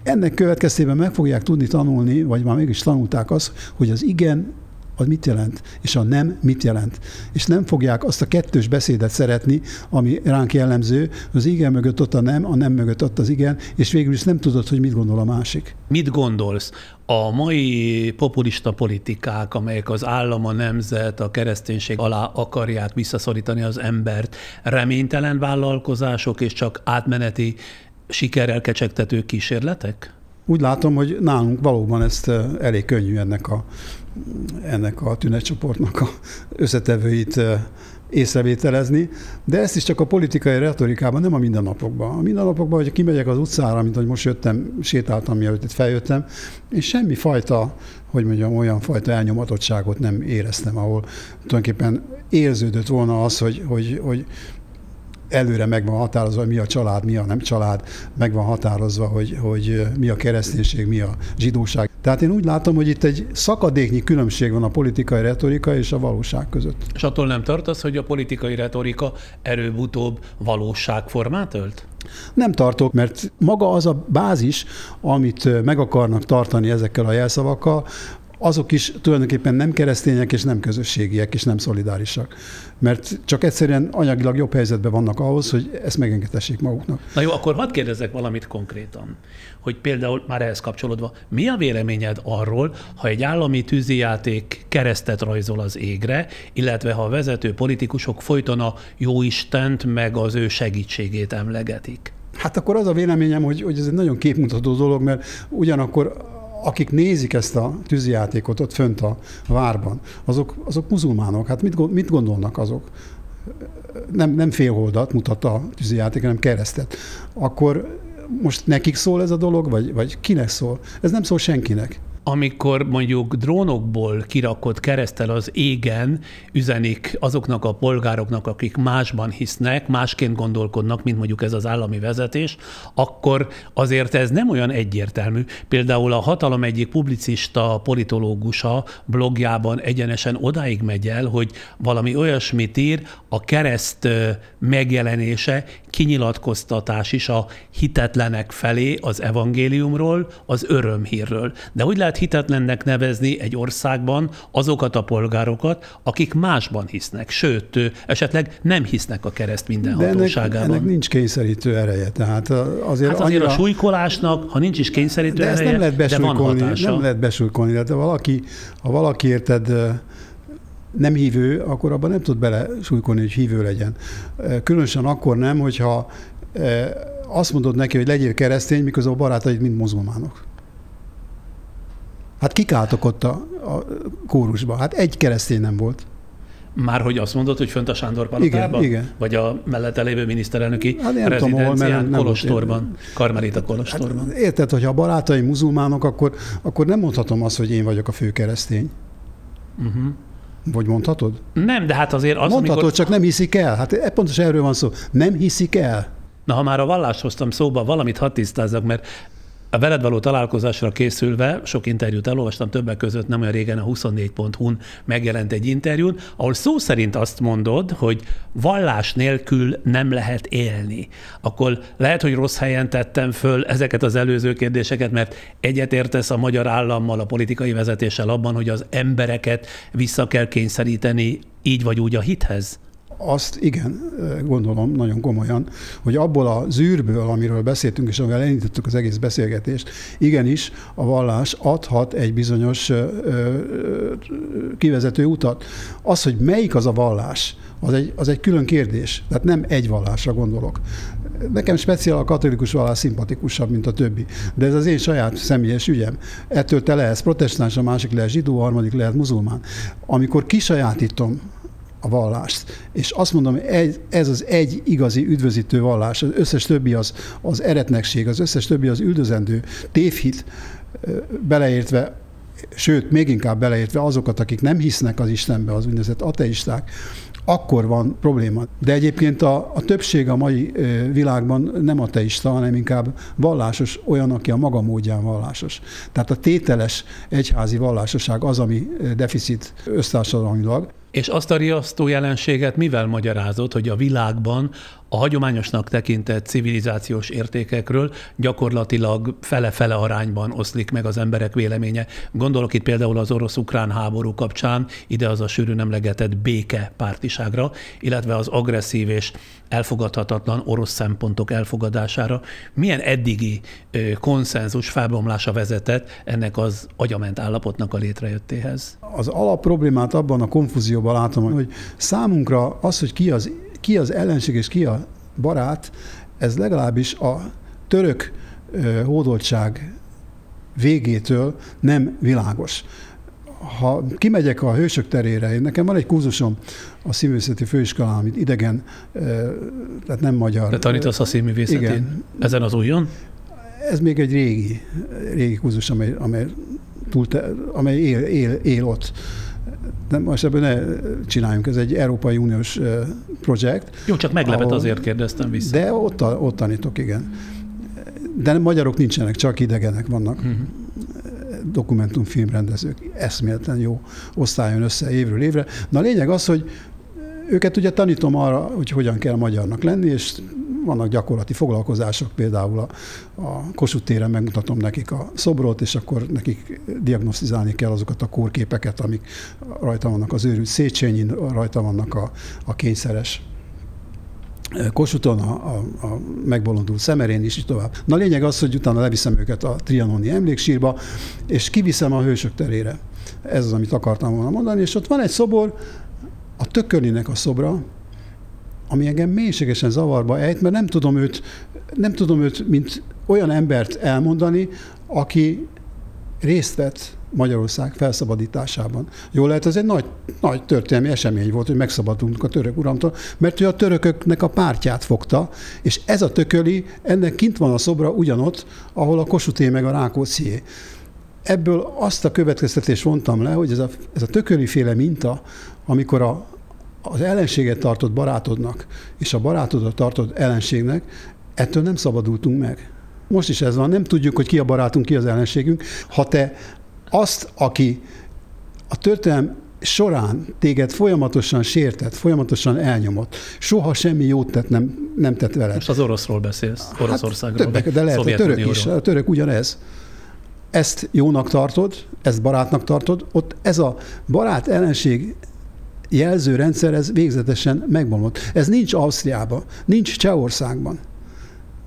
ennek következtében meg fogják tudni tanulni, vagy már mégis tanulták azt, hogy az igen az mit jelent, és a nem mit jelent. És nem fogják azt a kettős beszédet szeretni, ami ránk jellemző, az igen mögött ott a nem, a nem mögött ott az igen, és végül is nem tudod, hogy mit gondol a másik. Mit gondolsz? A mai populista politikák, amelyek az állam, a nemzet, a kereszténység alá akarják visszaszorítani az embert, reménytelen vállalkozások és csak átmeneti sikerrel kecsegtető kísérletek? Úgy látom, hogy nálunk valóban ezt elég könnyű ennek a, ennek a tünetcsoportnak a összetevőit észrevételezni, de ezt is csak a politikai retorikában, nem a mindennapokban. A mindennapokban, hogy kimegyek az utcára, mint hogy most jöttem, sétáltam, mielőtt itt feljöttem, és semmi fajta, hogy mondjam, olyan fajta elnyomatottságot nem éreztem, ahol tulajdonképpen érződött volna az, hogy, hogy, hogy előre meg van határozva, hogy mi a család, mi a nem család, meg van határozva, hogy, hogy mi a kereszténység, mi a zsidóság. Tehát én úgy látom, hogy itt egy szakadéknyi különbség van a politikai retorika és a valóság között. És attól nem tartasz, hogy a politikai retorika erőbb-utóbb valóságformát ölt? Nem tartok, mert maga az a bázis, amit meg akarnak tartani ezekkel a jelszavakkal, azok is tulajdonképpen nem keresztények, és nem közösségiek, és nem szolidárisak. Mert csak egyszerűen anyagilag jobb helyzetben vannak ahhoz, hogy ezt megengedhessék maguknak. Na jó, akkor hadd kérdezzek valamit konkrétan, hogy például már ehhez kapcsolódva, mi a véleményed arról, ha egy állami tűzijáték keresztet rajzol az égre, illetve ha a vezető politikusok folyton a jóistent meg az ő segítségét emlegetik? Hát akkor az a véleményem, hogy, hogy ez egy nagyon képmutató dolog, mert ugyanakkor akik nézik ezt a tűzijátékot ott fönt a várban, azok, azok muzulmánok. Hát mit, mit gondolnak azok? Nem, nem félholdat mutat a tűzijáték, hanem keresztet. Akkor most nekik szól ez a dolog, vagy, vagy kinek szól? Ez nem szól senkinek amikor mondjuk drónokból kirakott keresztel az égen üzenik azoknak a polgároknak, akik másban hisznek, másként gondolkodnak, mint mondjuk ez az állami vezetés, akkor azért ez nem olyan egyértelmű. Például a hatalom egyik publicista, politológusa blogjában egyenesen odáig megy el, hogy valami olyasmit ír, a kereszt megjelenése kinyilatkoztatás is a hitetlenek felé az evangéliumról, az örömhírről. De hogy lehet hitetlennek nevezni egy országban azokat a polgárokat, akik másban hisznek, sőt, esetleg nem hisznek a kereszt mindenhatóságában. De ennek, ennek nincs kényszerítő ereje. Tehát azért, hát azért annyira... a súlykolásnak, ha nincs is kényszerítő de ereje, nem lehet de van hatása. Nem lehet besúlykolni. De valaki, ha valaki érted nem hívő, akkor abban nem tud bele súlykolni, hogy hívő legyen. Különösen akkor nem, hogyha azt mondod neki, hogy legyél keresztény, miközben a barátaid mind muzulmánok. Hát kik álltok ott a, a kórusba? Hát egy keresztény nem volt. Már hogy azt mondod, hogy fönt a Sándor palotában? Igen, igen. Vagy a mellette lévő miniszterelnöki hát nem tudom, hol, nem Kolostorban, Karmelita Kolostorban. Hát érted, hogy a barátaim muzulmánok, akkor, akkor nem mondhatom azt, hogy én vagyok a fő keresztény. Uh-huh. Vagy mondhatod? Nem, de hát azért az, Mondhatod, amikor... csak nem hiszik el. Hát pontosan erről van szó. Nem hiszik el. Na, ha már a vallást hoztam szóba, valamit hadd tisztázzak, mert A veled való találkozásra készülve sok interjút elolvastam, többek között nem olyan régen a 24.hu-n megjelent egy interjún, ahol szó szerint azt mondod, hogy vallás nélkül nem lehet élni. Akkor lehet, hogy rossz helyen tettem föl ezeket az előző kérdéseket, mert egyetértesz a magyar állammal, a politikai vezetéssel abban, hogy az embereket vissza kell kényszeríteni így vagy úgy a hithez? Azt igen, gondolom nagyon komolyan, hogy abból a zűrből, amiről beszéltünk, és amivel elindítottuk az egész beszélgetést, igenis a vallás adhat egy bizonyos kivezető utat. Az, hogy melyik az a vallás, az egy, az egy külön kérdés. Tehát nem egy vallásra gondolok. Nekem speciál a katolikus vallás szimpatikusabb, mint a többi. De ez az én saját személyes ügyem. Ettől te lehetsz protestáns, a másik lehet zsidó, a harmadik lehet muzulmán. Amikor kisajátítom a vallást. És azt mondom, ez az egy igazi üdvözítő vallás, az összes többi az, az eretnekség, az összes többi az üldözendő tévhit, beleértve sőt, még inkább beleértve azokat, akik nem hisznek az Istenbe, az úgynevezett ateisták, akkor van probléma. De egyébként a, a többség a mai világban nem ateista, hanem inkább vallásos, olyan, aki a maga módján vallásos. Tehát a tételes egyházi vallásoság az, ami deficit össztársadalmilag. És azt a riasztó jelenséget mivel magyarázott, hogy a világban a hagyományosnak tekintett civilizációs értékekről gyakorlatilag fele-fele arányban oszlik meg az emberek véleménye. Gondolok itt például az orosz-ukrán háború kapcsán, ide az a sűrű nemlegetett béke pártiságra, illetve az agresszív és elfogadhatatlan orosz szempontok elfogadására. Milyen eddigi konszenzus felbomlása vezetett ennek az agyament állapotnak a létrejöttéhez? Az alap problémát abban a konfúzióban látom, hogy számunkra az, hogy ki az ki az ellenség és ki a barát, ez legalábbis a török hódoltság végétől nem világos. Ha kimegyek a hősök terére, én nekem van egy kurzusom a színművészeti főiskolán, amit idegen, tehát nem magyar. De tanítasz a színművészetén? Igen. Ezen az újon? Ez még egy régi, régi kurzus, amely, amely, túl, amely él, él, él ott de most ebből ne csináljunk, ez egy Európai Uniós projekt. Jó, csak meglepet ahol, azért kérdeztem vissza. De ott, ott tanítok, igen. De magyarok nincsenek, csak idegenek vannak. Uh-huh. Dokumentumfilmrendezők. Eszméleten jó osztályon össze évről évre. Na a lényeg az, hogy őket ugye tanítom arra, hogy hogyan kell magyarnak lenni, és vannak gyakorlati foglalkozások, például a, a Kossuth téren megmutatom nekik a szobrot, és akkor nekik diagnosztizálni kell azokat a kórképeket, amik rajta vannak az őrült Széchenyin, rajta vannak a, a kényszeres Kosuton, a, a, a megbolondult szemerén is, így tovább. Na a lényeg az, hogy utána leviszem őket a trianoni emléksírba, és kiviszem a hősök terére. Ez az, amit akartam volna mondani, és ott van egy szobor, a tökölinek a szobra, ami engem mélységesen zavarba ejt, mert nem tudom őt, nem tudom őt, mint olyan embert elmondani, aki részt vett Magyarország felszabadításában. Jól lehet, ez egy nagy, nagy történelmi esemény volt, hogy megszabadultunk a török uramtól, mert ő a törököknek a pártját fogta, és ez a tököli, ennek kint van a szobra ugyanott, ahol a Kosuté meg a Rákóczié. Ebből azt a következtetést vontam le, hogy ez a, ez a tököli féle minta, amikor a, az ellenséget tartott barátodnak, és a barátodat tartott ellenségnek, ettől nem szabadultunk meg. Most is ez van, nem tudjuk, hogy ki a barátunk, ki az ellenségünk. Ha te azt, aki a történelem során téged folyamatosan sértett, folyamatosan elnyomott, soha semmi jót tett nem, nem tett veled. Most az oroszról beszélsz, hát Oroszországról. Hát többek, de lehet a török is, a török ugyanez. Ezt jónak tartod, ezt barátnak tartod, ott ez a barát ellenség jelzőrendszer, ez végzetesen megbomlott. Ez nincs Ausztriában, nincs Csehországban.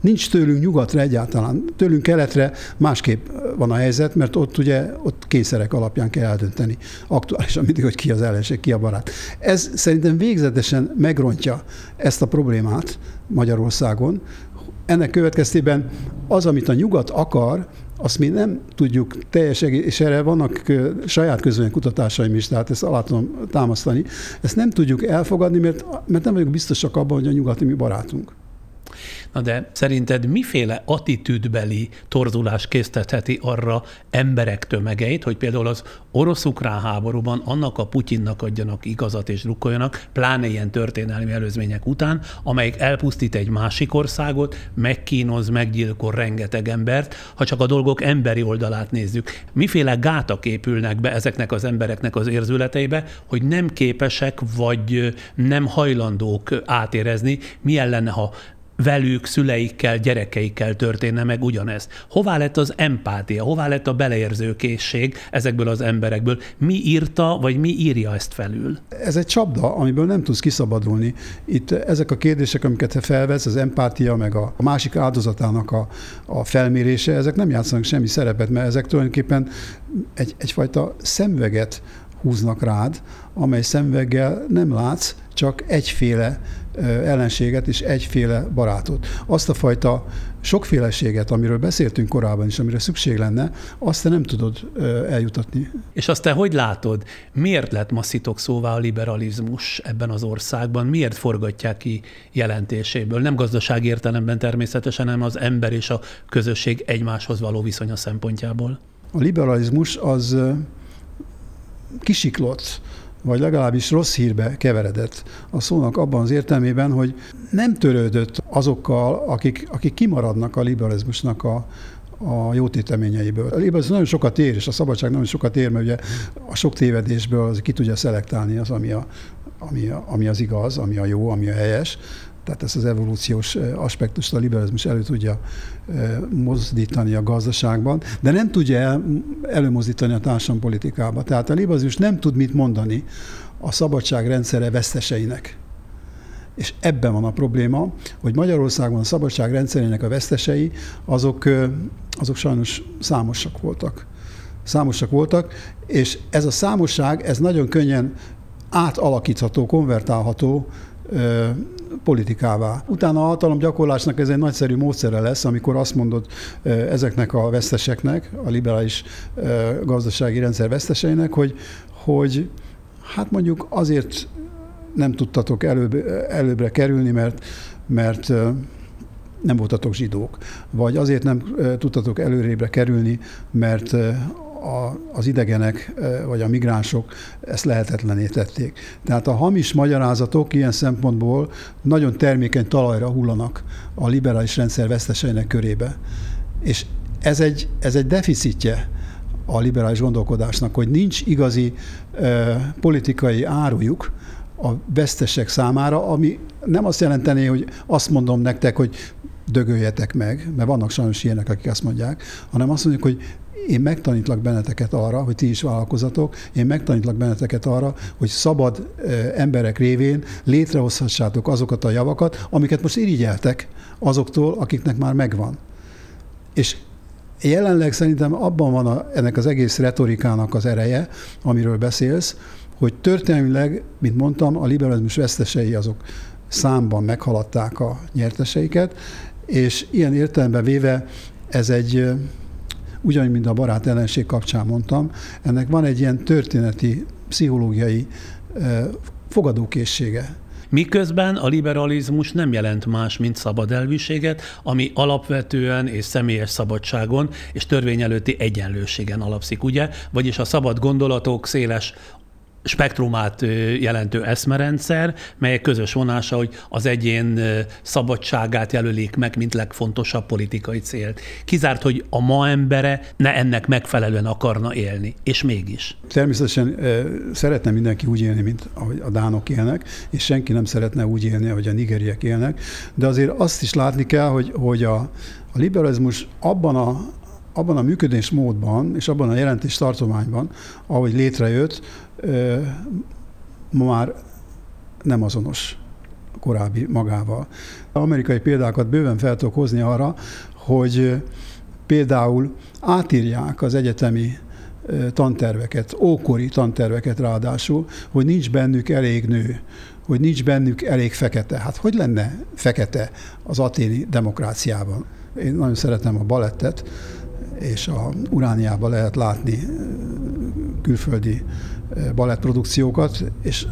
Nincs tőlünk nyugatra egyáltalán. Tőlünk keletre másképp van a helyzet, mert ott ugye ott kényszerek alapján kell eldönteni aktuálisan mindig, hogy ki az ellenség, ki a barát. Ez szerintem végzetesen megrontja ezt a problémát Magyarországon. Ennek következtében az, amit a nyugat akar, azt mi nem tudjuk teljes egész, és erre vannak saját közönyek kutatásaim is, tehát ezt alá tudom támasztani, ezt nem tudjuk elfogadni, mert, mert nem vagyunk biztosak abban, hogy a nyugati mi barátunk. Na de szerinted miféle attitűdbeli torzulás késztetheti arra emberek tömegeit, hogy például az orosz-ukrán háborúban annak a Putyinnak adjanak igazat és drukkoljanak, pláne ilyen történelmi előzmények után, amelyik elpusztít egy másik országot, megkínoz, meggyilkol rengeteg embert, ha csak a dolgok emberi oldalát nézzük. Miféle gátak épülnek be ezeknek az embereknek az érzületeibe, hogy nem képesek vagy nem hajlandók átérezni, milyen lenne, ha velük, szüleikkel, gyerekeikkel történne meg ugyanez. Hová lett az empátia, hová lett a beleérzőkészség ezekből az emberekből? Mi írta, vagy mi írja ezt felül? Ez egy csapda, amiből nem tudsz kiszabadulni. Itt ezek a kérdések, amiket te felvesz, az empátia, meg a másik áldozatának a, a felmérése, ezek nem játszanak semmi szerepet, mert ezek tulajdonképpen egy, egyfajta szemüveget húznak rád, amely szemüveggel nem látsz, csak egyféle ellenséget és egyféle barátot. Azt a fajta sokféleséget, amiről beszéltünk korábban is, amire szükség lenne, azt te nem tudod eljutatni. És azt te hogy látod? Miért lett masszitok szóvá a liberalizmus ebben az országban? Miért forgatják ki jelentéséből? Nem gazdasági értelemben természetesen, hanem az ember és a közösség egymáshoz való viszonya szempontjából. A liberalizmus az kisiklott vagy legalábbis rossz hírbe keveredett a szónak abban az értelmében, hogy nem törődött azokkal, akik, akik kimaradnak a liberalizmusnak a, a jó téteményeiből. A liberalizmus nagyon sokat ér, és a szabadság nagyon sokat ér, mert ugye a sok tévedésből az ki tudja szelektálni az, ami, a, ami, a, ami az igaz, ami a jó, ami a helyes, tehát ezt az evolúciós aspektust a liberalizmus elő tudja mozdítani a gazdaságban, de nem tudja el, előmozdítani a társadalompolitikába. Tehát a liberalizmus nem tud mit mondani a szabadság rendszere veszteseinek. És ebben van a probléma, hogy Magyarországon a szabadság rendszerének a vesztesei, azok, azok sajnos számosak voltak. Számosak voltak, és ez a számosság, ez nagyon könnyen átalakítható, konvertálható politikává. Utána a hatalomgyakorlásnak ez egy nagyszerű módszere lesz, amikor azt mondod ezeknek a veszteseknek, a liberális gazdasági rendszer veszteseinek, hogy, hogy hát mondjuk azért nem tudtatok előbb, előbbre kerülni, mert, mert nem voltatok zsidók, vagy azért nem tudtatok előrébre kerülni, mert a, az idegenek vagy a migránsok ezt lehetetlené tették. Tehát a hamis magyarázatok ilyen szempontból nagyon termékeny talajra hullanak a liberális rendszer veszteseinek körébe. És ez egy, ez egy deficitje a liberális gondolkodásnak, hogy nincs igazi ö, politikai árujuk a vesztesek számára, ami nem azt jelenteni, hogy azt mondom nektek, hogy dögöljetek meg, mert vannak sajnos ilyenek, akik azt mondják, hanem azt mondjuk, hogy én megtanítlak benneteket arra, hogy ti is vállalkozatok, én megtanítlak benneteket arra, hogy szabad emberek révén létrehozhassátok azokat a javakat, amiket most irigyeltek azoktól, akiknek már megvan. És jelenleg szerintem abban van a, ennek az egész retorikának az ereje, amiről beszélsz, hogy történelmileg, mint mondtam, a liberalizmus vesztesei azok számban meghaladták a nyerteseiket, és ilyen értelemben véve ez egy ugyanúgy, mint a barát ellenség kapcsán mondtam, ennek van egy ilyen történeti, pszichológiai fogadókészsége. Miközben a liberalizmus nem jelent más, mint szabad elviséget, ami alapvetően és személyes szabadságon és törvény előtti egyenlőségen alapszik, ugye? Vagyis a szabad gondolatok széles spektrumát jelentő eszmerendszer, melyek közös vonása, hogy az egyén szabadságát jelölik meg, mint legfontosabb politikai célt. Kizárt, hogy a ma embere ne ennek megfelelően akarna élni, és mégis. Természetesen szeretne mindenki úgy élni, mint ahogy a dánok élnek, és senki nem szeretne úgy élni, ahogy a nigeriek élnek, de azért azt is látni kell, hogy, hogy a, a liberalizmus abban a, abban a működésmódban és abban a jelentés tartományban, ahogy létrejött, ma már nem azonos korábbi magával. Amerikai példákat bőven fel tudok hozni arra, hogy például átírják az egyetemi tanterveket, ókori tanterveket ráadásul, hogy nincs bennük elég nő, hogy nincs bennük elég fekete. Hát hogy lenne fekete az aténi demokráciában? Én nagyon szeretem a balettet, és a Urániában lehet látni külföldi balettprodukciókat, és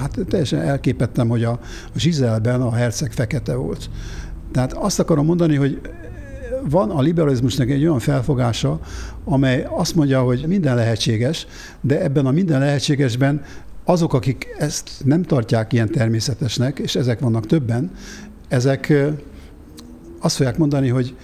hát teljesen elképettem, hogy a, a Zsizelben a herceg fekete volt. Tehát azt akarom mondani, hogy van a liberalizmusnak egy olyan felfogása, amely azt mondja, hogy minden lehetséges, de ebben a minden lehetségesben azok, akik ezt nem tartják ilyen természetesnek, és ezek vannak többen, ezek azt fogják mondani, hogy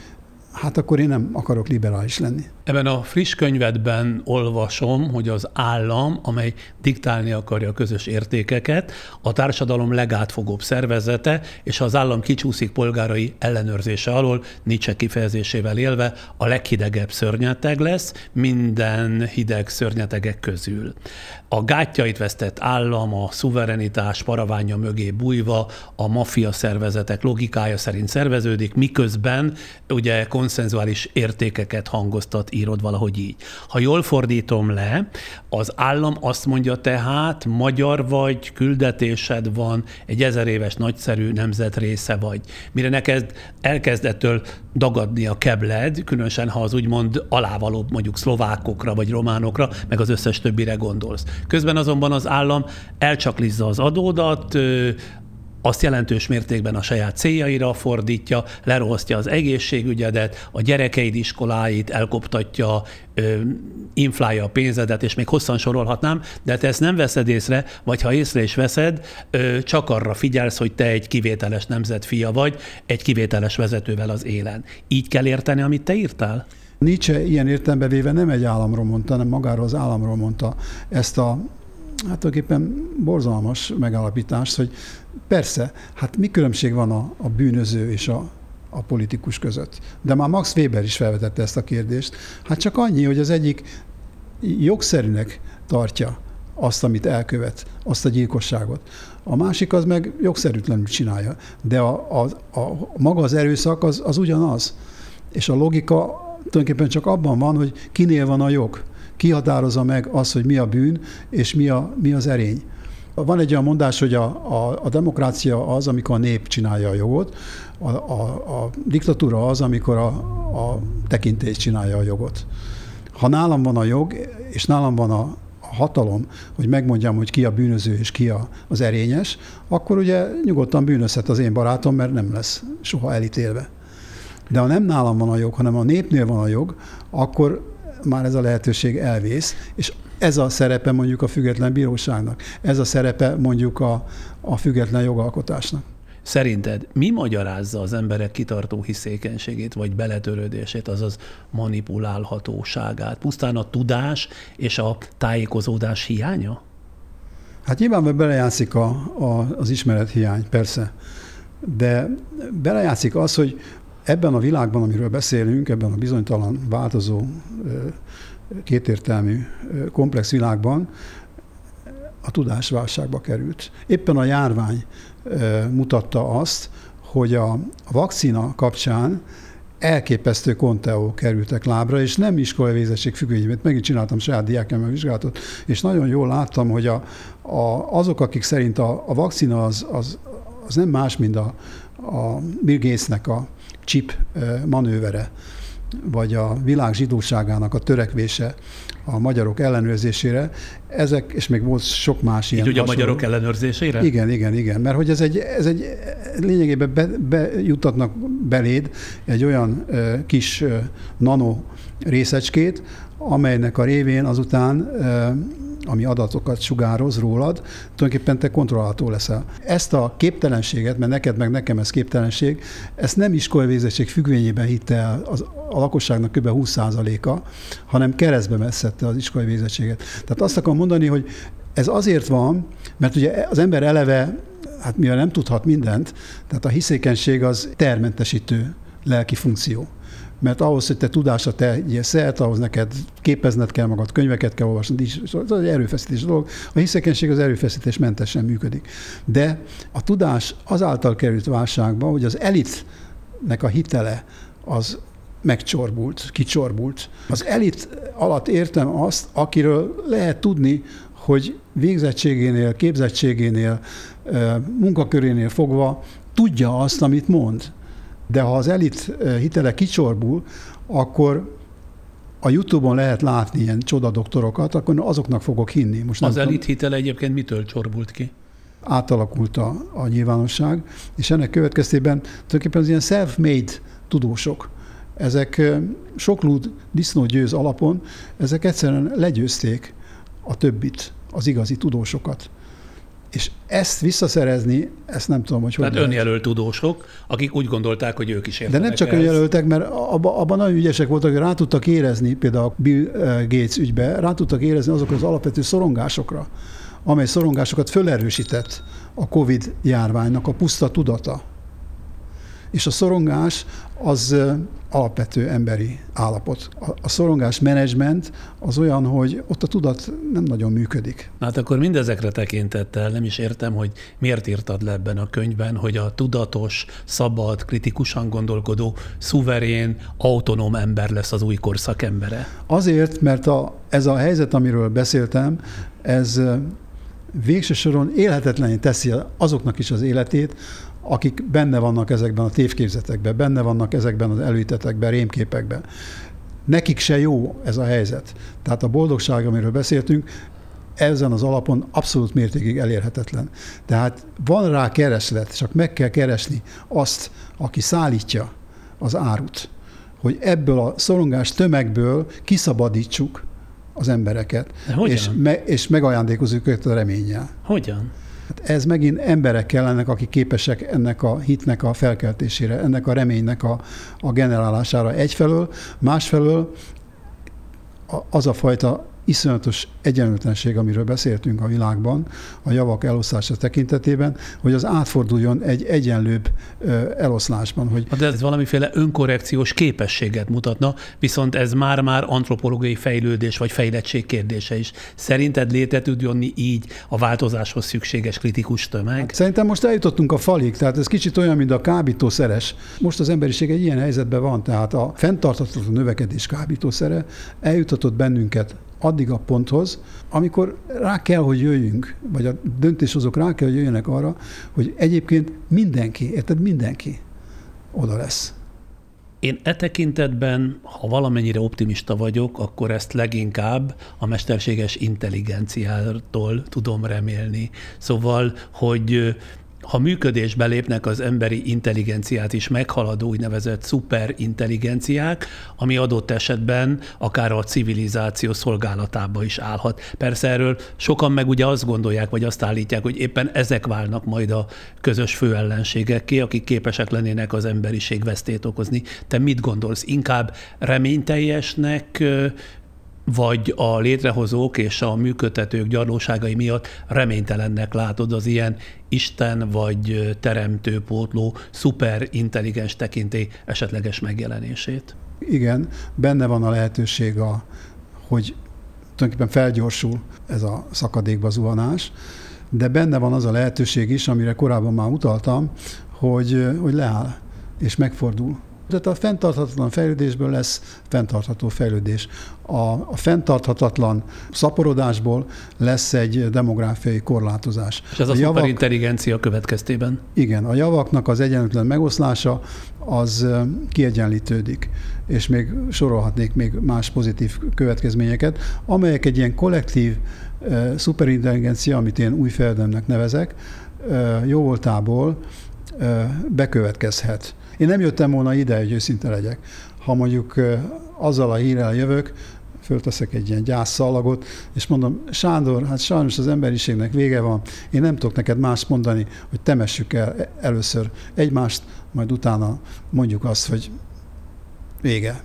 hát akkor én nem akarok liberális lenni. Ebben a friss könyvedben olvasom, hogy az állam, amely diktálni akarja a közös értékeket, a társadalom legátfogóbb szervezete, és az állam kicsúszik polgárai ellenőrzése alól, Nietzsche kifejezésével élve, a leghidegebb szörnyeteg lesz minden hideg szörnyetegek közül. A gátjait vesztett állam, a szuverenitás paraványa mögé bújva, a maffia szervezetek logikája szerint szerveződik, miközben ugye konszenzuális értékeket hangoztat írod valahogy így. Ha jól fordítom le, az állam azt mondja tehát, magyar vagy, küldetésed van, egy ezer éves nagyszerű nemzet része vagy. Mire neked elkezdettől dagadni a kebled, különösen ha az úgymond alávalóbb mondjuk szlovákokra vagy románokra, meg az összes többire gondolsz. Közben azonban az állam elcsaklizza az adódat, azt jelentős mértékben a saját céljaira fordítja, lerohasztja az egészségügyedet, a gyerekeid iskoláit, elkoptatja, inflálja a pénzedet, és még hosszan sorolhatnám, de te ezt nem veszed észre, vagy ha észre is veszed, csak arra figyelsz, hogy te egy kivételes nemzetfia vagy, egy kivételes vezetővel az élen. Így kell érteni, amit te írtál? Nietzsche ilyen értelembe véve nem egy államról mondta, hanem magáról az államról mondta ezt a hát tulajdonképpen borzalmas megállapítást, hogy persze, hát mi különbség van a, a bűnöző és a, a politikus között. De már Max Weber is felvetette ezt a kérdést. Hát csak annyi, hogy az egyik jogszerűnek tartja azt, amit elkövet, azt a gyilkosságot. A másik az meg jogszerűtlenül csinálja. De a, a, a, maga az erőszak az, az ugyanaz. És a logika tulajdonképpen csak abban van, hogy kinél van a jog kihatározza meg az, hogy mi a bűn, és mi, a, mi az erény. Van egy olyan mondás, hogy a, a, a demokrácia az, amikor a nép csinálja a jogot, a, a, a diktatúra az, amikor a, a tekintély csinálja a jogot. Ha nálam van a jog, és nálam van a, hatalom, hogy megmondjam, hogy ki a bűnöző és ki a, az erényes, akkor ugye nyugodtan bűnözhet az én barátom, mert nem lesz soha elítélve. De ha nem nálam van a jog, hanem a népnél van a jog, akkor már ez a lehetőség elvész, és ez a szerepe mondjuk a független bíróságnak, ez a szerepe mondjuk a, a független jogalkotásnak. Szerinted mi magyarázza az emberek kitartó hiszékenységét, vagy beletörődését, azaz manipulálhatóságát? Pusztán a tudás és a tájékozódás hiánya? Hát nyilván belejátszik a, a, az ismeret hiány, persze. De belejátszik az, hogy Ebben a világban, amiről beszélünk, ebben a bizonytalan, változó, kétértelmű, komplex világban a tudás válságba került. Éppen a járvány mutatta azt, hogy a vakcina kapcsán elképesztő konteó kerültek lábra, és nem iskolai végzettség függvényében. Megint csináltam saját diákemmel vizsgálatot, és nagyon jól láttam, hogy a, a, azok, akik szerint a, a vakcina az, az, az nem más, mint a, a Bill Gatesnek a chip manővere, vagy a világ zsidóságának a törekvése a magyarok ellenőrzésére, ezek, és még volt sok más ilyen. Így ugye a magyarok ellenőrzésére? Igen, igen, igen, mert hogy ez egy, ez egy lényegében be, bejutatnak beléd egy olyan ö, kis ö, nano részecskét, amelynek a révén azután ö, ami adatokat sugároz rólad, tulajdonképpen te kontrollálható leszel. Ezt a képtelenséget, mert neked meg nekem ez képtelenség, ezt nem iskolai végzettség függvényében hitte el az, a lakosságnak kb. 20%-a, hanem keresztbe messzette az iskolai végzettséget. Tehát azt akarom mondani, hogy ez azért van, mert ugye az ember eleve, hát mivel nem tudhat mindent, tehát a hiszékenység az termentesítő lelki funkció mert ahhoz, hogy te tudásra te szert, ahhoz neked képezned kell magad, könyveket kell olvasnod, is, az egy erőfeszítés dolog. A hiszekenség az erőfeszítés mentesen működik. De a tudás azáltal került válságba, hogy az elitnek a hitele az megcsorbult, kicsorbult. Az elit alatt értem azt, akiről lehet tudni, hogy végzettségénél, képzettségénél, munkakörénél fogva tudja azt, amit mond. De ha az elit hitele kicsorbul, akkor a Youtube-on lehet látni ilyen csodadoktorokat, akkor azoknak fogok hinni. Most az elit hitele egyébként mitől csorbult ki? átalakult a, a nyilvánosság, és ennek következtében tulajdonképpen az ilyen self-made tudósok, ezek soklúd disznógyőz alapon, ezek egyszerűen legyőzték a többit, az igazi tudósokat. És ezt visszaszerezni, ezt nem tudom, hogy hogy Tehát önjelölt tudósok, akik úgy gondolták, hogy ők is értenek De nem csak önjelöltek, mert abban abba nagyon ügyesek voltak, hogy rá tudtak érezni, például a Bill Gates ügybe, rá tudtak érezni azokra az alapvető szorongásokra, amely szorongásokat fölerősített a COVID járványnak a puszta tudata. És a szorongás az alapvető emberi állapot. A szorongás menedzsment az olyan, hogy ott a tudat nem nagyon működik. Hát akkor mindezekre tekintettel nem is értem, hogy miért írtad le ebben a könyvben, hogy a tudatos, szabad, kritikusan gondolkodó, szuverén, autonóm ember lesz az új korszak embere. Azért, mert a, ez a helyzet, amiről beszéltem, ez végső soron élhetetlenül teszi azoknak is az életét, akik benne vannak ezekben a tévképzetekben, benne vannak ezekben az előítetekben, rémképekben. Nekik se jó ez a helyzet. Tehát a boldogság, amiről beszéltünk, ezen az alapon abszolút mértékig elérhetetlen. Tehát van rá kereslet, csak meg kell keresni azt, aki szállítja az árut, hogy ebből a szorongás tömegből kiszabadítsuk az embereket, és, me, és megajándékozzuk őket a reménnyel. Hogyan? Hát ez megint emberek kellenek, akik képesek ennek a hitnek a felkeltésére, ennek a reménynek a, a generálására egyfelől, másfelől az a fajta iszonyatos egyenlőtlenség, amiről beszéltünk a világban, a javak elosztása tekintetében, hogy az átforduljon egy egyenlőbb eloszlásban. Hogy De ez valamiféle önkorrekciós képességet mutatna, viszont ez már-már antropológiai fejlődés vagy fejlettség kérdése is. Szerinted létre tud jönni így a változáshoz szükséges kritikus tömeg? Hát szerintem most eljutottunk a falig, tehát ez kicsit olyan, mint a kábítószeres. Most az emberiség egy ilyen helyzetben van, tehát a fenntartható növekedés kábítószere eljutatott bennünket addig a ponthoz, amikor rá kell, hogy jöjjünk, vagy a döntéshozók rá kell, hogy jöjjenek arra, hogy egyébként mindenki, érted, mindenki oda lesz. Én e tekintetben, ha valamennyire optimista vagyok, akkor ezt leginkább a mesterséges intelligenciától tudom remélni. Szóval, hogy ha működésbe lépnek az emberi intelligenciát is meghaladó úgynevezett szuperintelligenciák, ami adott esetben akár a civilizáció szolgálatába is állhat. Persze erről sokan meg ugye azt gondolják, vagy azt állítják, hogy éppen ezek válnak majd a közös főellenségekké, akik képesek lennének az emberiség vesztét okozni. Te mit gondolsz? Inkább reményteljesnek vagy a létrehozók és a működtetők gyarlóságai miatt reménytelennek látod az ilyen Isten vagy teremtő, pótló, szuperintelligens tekintély esetleges megjelenését? Igen, benne van a lehetőség, a, hogy tulajdonképpen felgyorsul ez a szakadékba zuhanás, de benne van az a lehetőség is, amire korábban már utaltam, hogy, hogy leáll és megfordul tehát a fenntarthatatlan fejlődésből lesz fenntartható fejlődés. A, a fenntarthatatlan szaporodásból lesz egy demográfiai korlátozás. És ez a, a javak, szuperintelligencia következtében? Igen, a javaknak az egyenlőtlen megoszlása az kiegyenlítődik, és még sorolhatnék még más pozitív következményeket, amelyek egy ilyen kollektív uh, szuperintelligencia, amit én új fejedelemnek nevezek, uh, jó voltából uh, bekövetkezhet. Én nem jöttem volna ide, hogy őszinte legyek. Ha mondjuk azzal a hírrel jövök, fölteszek egy ilyen gyászszalagot, és mondom, Sándor, hát sajnos az emberiségnek vége van, én nem tudok neked más mondani, hogy temessük el először egymást, majd utána mondjuk azt, hogy vége,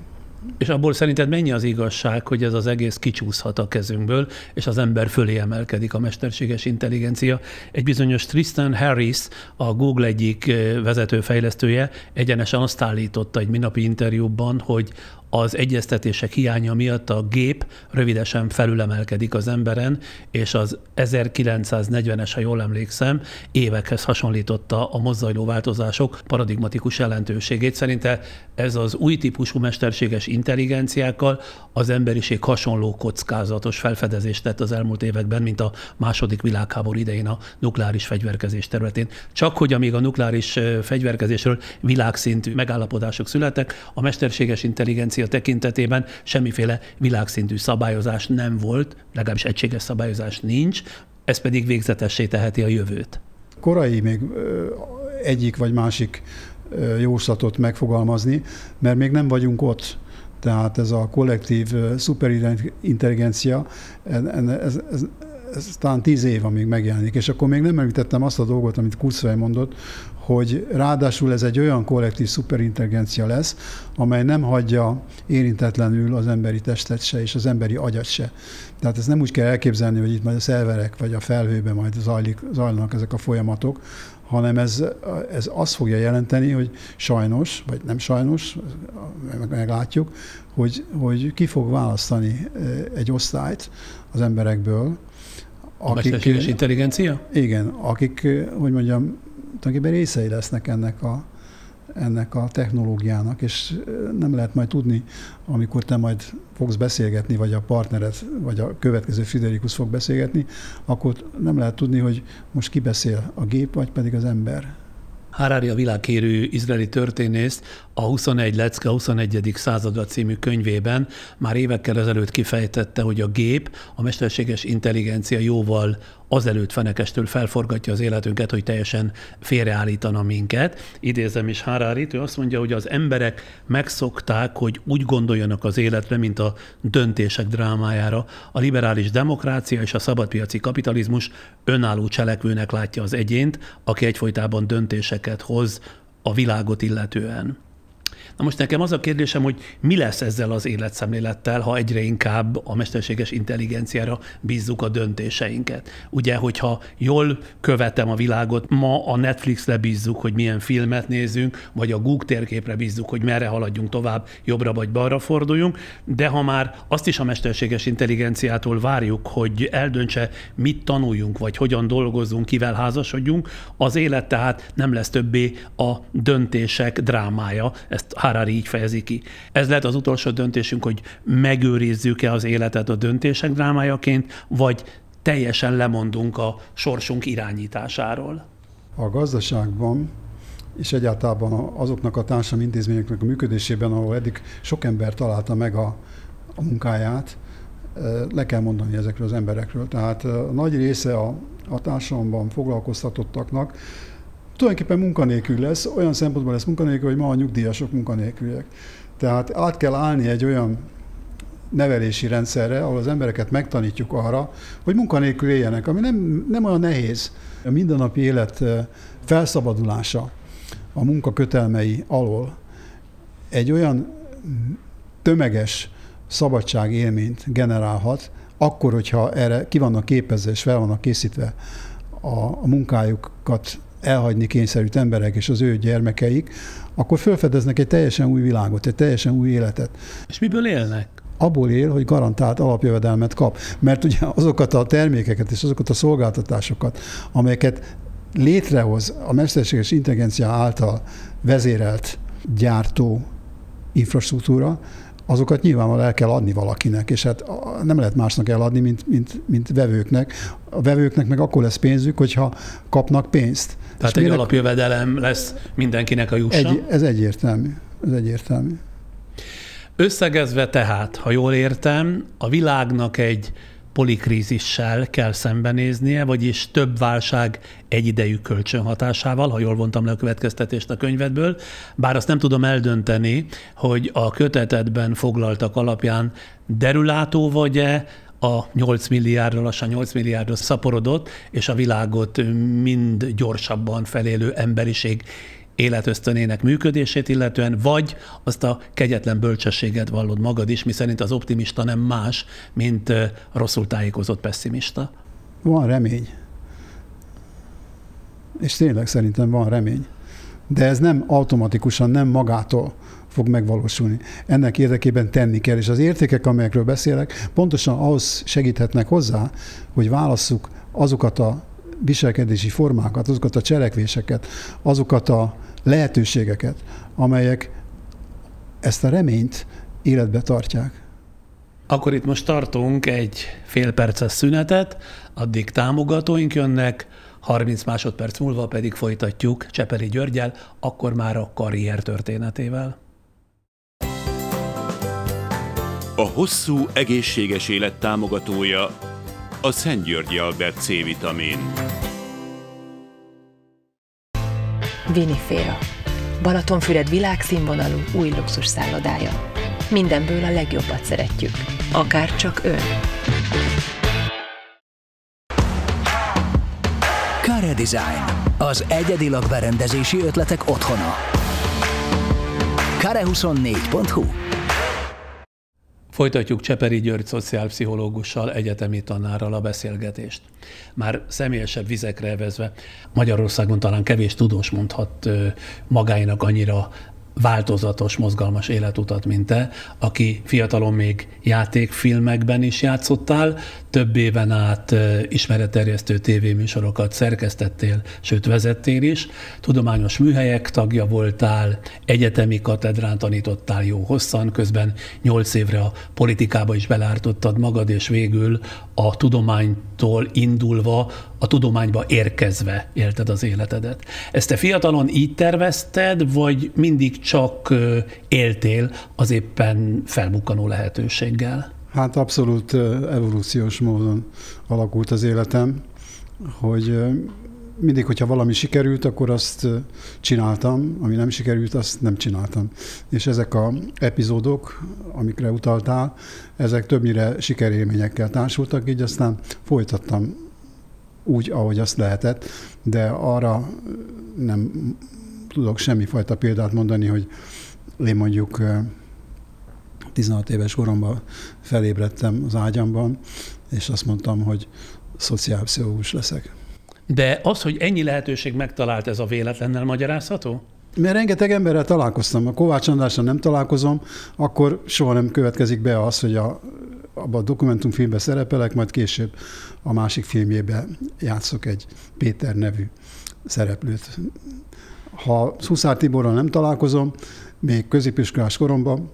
és abból szerinted mennyi az igazság, hogy ez az egész kicsúszhat a kezünkből, és az ember fölé emelkedik a mesterséges intelligencia? Egy bizonyos Tristan Harris, a Google egyik vezetőfejlesztője egyenesen azt állította egy minapi interjúban, hogy az egyeztetések hiánya miatt a gép rövidesen felülemelkedik az emberen, és az 1940-es, ha jól emlékszem, évekhez hasonlította a mozzajló változások paradigmatikus jelentőségét. Szerinte ez az új típusú mesterséges intelligenciákkal az emberiség hasonló kockázatos felfedezést tett az elmúlt években, mint a második világháború idején a nukleáris fegyverkezés területén. Csak hogy amíg a nukleáris fegyverkezésről világszintű megállapodások születtek, a mesterséges intelligencia demokrácia tekintetében semmiféle világszintű szabályozás nem volt, legalábbis egységes szabályozás nincs, ez pedig végzetessé teheti a jövőt. korai még egyik vagy másik jóslatot megfogalmazni, mert még nem vagyunk ott. Tehát ez a kollektív szuperintelligencia, ez, ez, ez, talán tíz év, amíg megjelenik. És akkor még nem említettem azt a dolgot, amit Kurzweil mondott, hogy ráadásul ez egy olyan kollektív szuperintelligencia lesz, amely nem hagyja érintetlenül az emberi testet se, és az emberi agyat se. Tehát ezt nem úgy kell elképzelni, hogy itt majd a szerverek vagy a felhőben majd zajlik, zajlanak ezek a folyamatok, hanem ez, ez azt fogja jelenteni, hogy sajnos, vagy nem sajnos, meglátjuk, hogy, hogy ki fog választani egy osztályt az emberekből, a mesterséges intelligencia? Igen, akik, hogy mondjam, tulajdonképpen részei lesznek ennek a, ennek a technológiának, és nem lehet majd tudni, amikor te majd fogsz beszélgetni, vagy a partnered, vagy a következő Friderikus fog beszélgetni, akkor nem lehet tudni, hogy most ki beszél, a gép, vagy pedig az ember. Harari a világkérő izraeli történész a 21 lecke 21. századra című könyvében már évekkel ezelőtt kifejtette, hogy a gép, a mesterséges intelligencia jóval azelőtt fenekestől felforgatja az életünket, hogy teljesen félreállítana minket. Idézem is Hararit, ő azt mondja, hogy az emberek megszokták, hogy úgy gondoljanak az életre, mint a döntések drámájára. A liberális demokrácia és a szabadpiaci kapitalizmus önálló cselekvőnek látja az egyént, aki egyfolytában döntéseket hoz a világot illetően. Na most nekem az a kérdésem, hogy mi lesz ezzel az életszemlélettel, ha egyre inkább a mesterséges intelligenciára bízzuk a döntéseinket. Ugye, hogyha jól követem a világot, ma a Netflixre bízzuk, hogy milyen filmet nézünk, vagy a Google térképre bízzuk, hogy merre haladjunk tovább, jobbra vagy balra forduljunk, de ha már azt is a mesterséges intelligenciától várjuk, hogy eldöntse, mit tanuljunk, vagy hogyan dolgozzunk, kivel házasodjunk, az élet tehát nem lesz többé a döntések drámája. Ezt Harari így fejezi ki. Ez lehet az utolsó döntésünk, hogy megőrizzük-e az életet a döntések drámájaként, vagy teljesen lemondunk a sorsunk irányításáról. A gazdaságban és egyáltalán azoknak a társadalmi intézményeknek a működésében, ahol eddig sok ember találta meg a, a munkáját, le kell mondani ezekről az emberekről. Tehát a nagy része a, a társadalomban foglalkoztatottaknak tulajdonképpen munkanélkül lesz, olyan szempontból lesz munkanélkül, hogy ma a nyugdíjasok munkanélküliek. Tehát át kell állni egy olyan nevelési rendszerre, ahol az embereket megtanítjuk arra, hogy munkanélkül éljenek, ami nem, nem olyan nehéz. A mindennapi élet felszabadulása a munkakötelmei alól egy olyan tömeges szabadságélményt generálhat, akkor, hogyha erre ki vannak képezve és fel vannak készítve a, a munkájukat elhagyni kényszerült emberek és az ő gyermekeik, akkor felfedeznek egy teljesen új világot, egy teljesen új életet. És miből élnek? abból él, hogy garantált alapjövedelmet kap. Mert ugye azokat a termékeket és azokat a szolgáltatásokat, amelyeket létrehoz a mesterséges intelligencia által vezérelt gyártó infrastruktúra, azokat nyilvánvalóan el kell adni valakinek, és hát nem lehet másnak eladni, mint, mint, mint vevőknek. A vevőknek meg akkor lesz pénzük, hogyha kapnak pénzt. Tehát és egy alapjövedelem lesz mindenkinek a jussa? Egy, ez egyértelmű. Ez egyértelmű. Összegezve tehát, ha jól értem, a világnak egy polikrízissel kell szembenéznie, vagyis több válság egyidejű kölcsönhatásával, ha jól vontam le a következtetést a könyvedből, bár azt nem tudom eldönteni, hogy a kötetetben foglaltak alapján derülátó vagy-e, a 8 milliárdra, lassan 8 milliárdra szaporodott, és a világot mind gyorsabban felélő emberiség életösztönének működését illetően, vagy azt a kegyetlen bölcsességet vallod magad is, miszerint az optimista nem más, mint rosszul tájékozott pessimista? Van remény. És tényleg szerintem van remény. De ez nem automatikusan, nem magától fog megvalósulni. Ennek érdekében tenni kell, és az értékek, amelyekről beszélek, pontosan ahhoz segíthetnek hozzá, hogy válasszuk azokat a viselkedési formákat, azokat a cselekvéseket, azokat a lehetőségeket, amelyek ezt a reményt életbe tartják. Akkor itt most tartunk egy fél perces szünetet, addig támogatóink jönnek, 30 másodperc múlva pedig folytatjuk Csepeli Györgyel, akkor már a karrier történetével. A hosszú, egészséges élet támogatója a Szent Györgyi Albert C-vitamin. Viniféra. Balatonfüred világszínvonalú új luxus szállodája. Mindenből a legjobbat szeretjük. Akár csak ön. Care Design. Az egyedi lakberendezési ötletek otthona. Kare24.hu Folytatjuk Cseperi György szociálpszichológussal, egyetemi tanárral a beszélgetést. Már személyesebb vizekre evezve Magyarországon talán kevés tudós mondhat magáinak annyira változatos, mozgalmas életutat, mint te, aki fiatalon még játékfilmekben is játszottál, több éven át ismeretterjesztő tévéműsorokat szerkesztettél, sőt vezettél is, tudományos műhelyek tagja voltál, egyetemi katedrán tanítottál jó hosszan, közben nyolc évre a politikába is belártottad magad, és végül a tudománytól indulva, a tudományba érkezve élted az életedet. Ezt te fiatalon így tervezted, vagy mindig csak éltél az éppen felbukkanó lehetőséggel? Hát abszolút evolúciós módon alakult az életem, hogy mindig, hogyha valami sikerült, akkor azt csináltam, ami nem sikerült, azt nem csináltam. És ezek a epizódok, amikre utaltál, ezek többnyire sikerélményekkel társultak, így aztán folytattam úgy, ahogy azt lehetett, de arra nem tudok semmifajta példát mondani, hogy én mondjuk 16 éves koromban felébredtem az ágyamban, és azt mondtam, hogy szociálpszichológus leszek. De az, hogy ennyi lehetőség megtalált, ez a véletlennel magyarázható? Mert rengeteg emberrel találkoztam. A Kovács Andrással nem találkozom, akkor soha nem következik be az, hogy a, abban a dokumentumfilmben szerepelek, majd később a másik filmjében játszok egy Péter nevű szereplőt. Ha Szuszár Tiborral nem találkozom, még középiskolás koromban,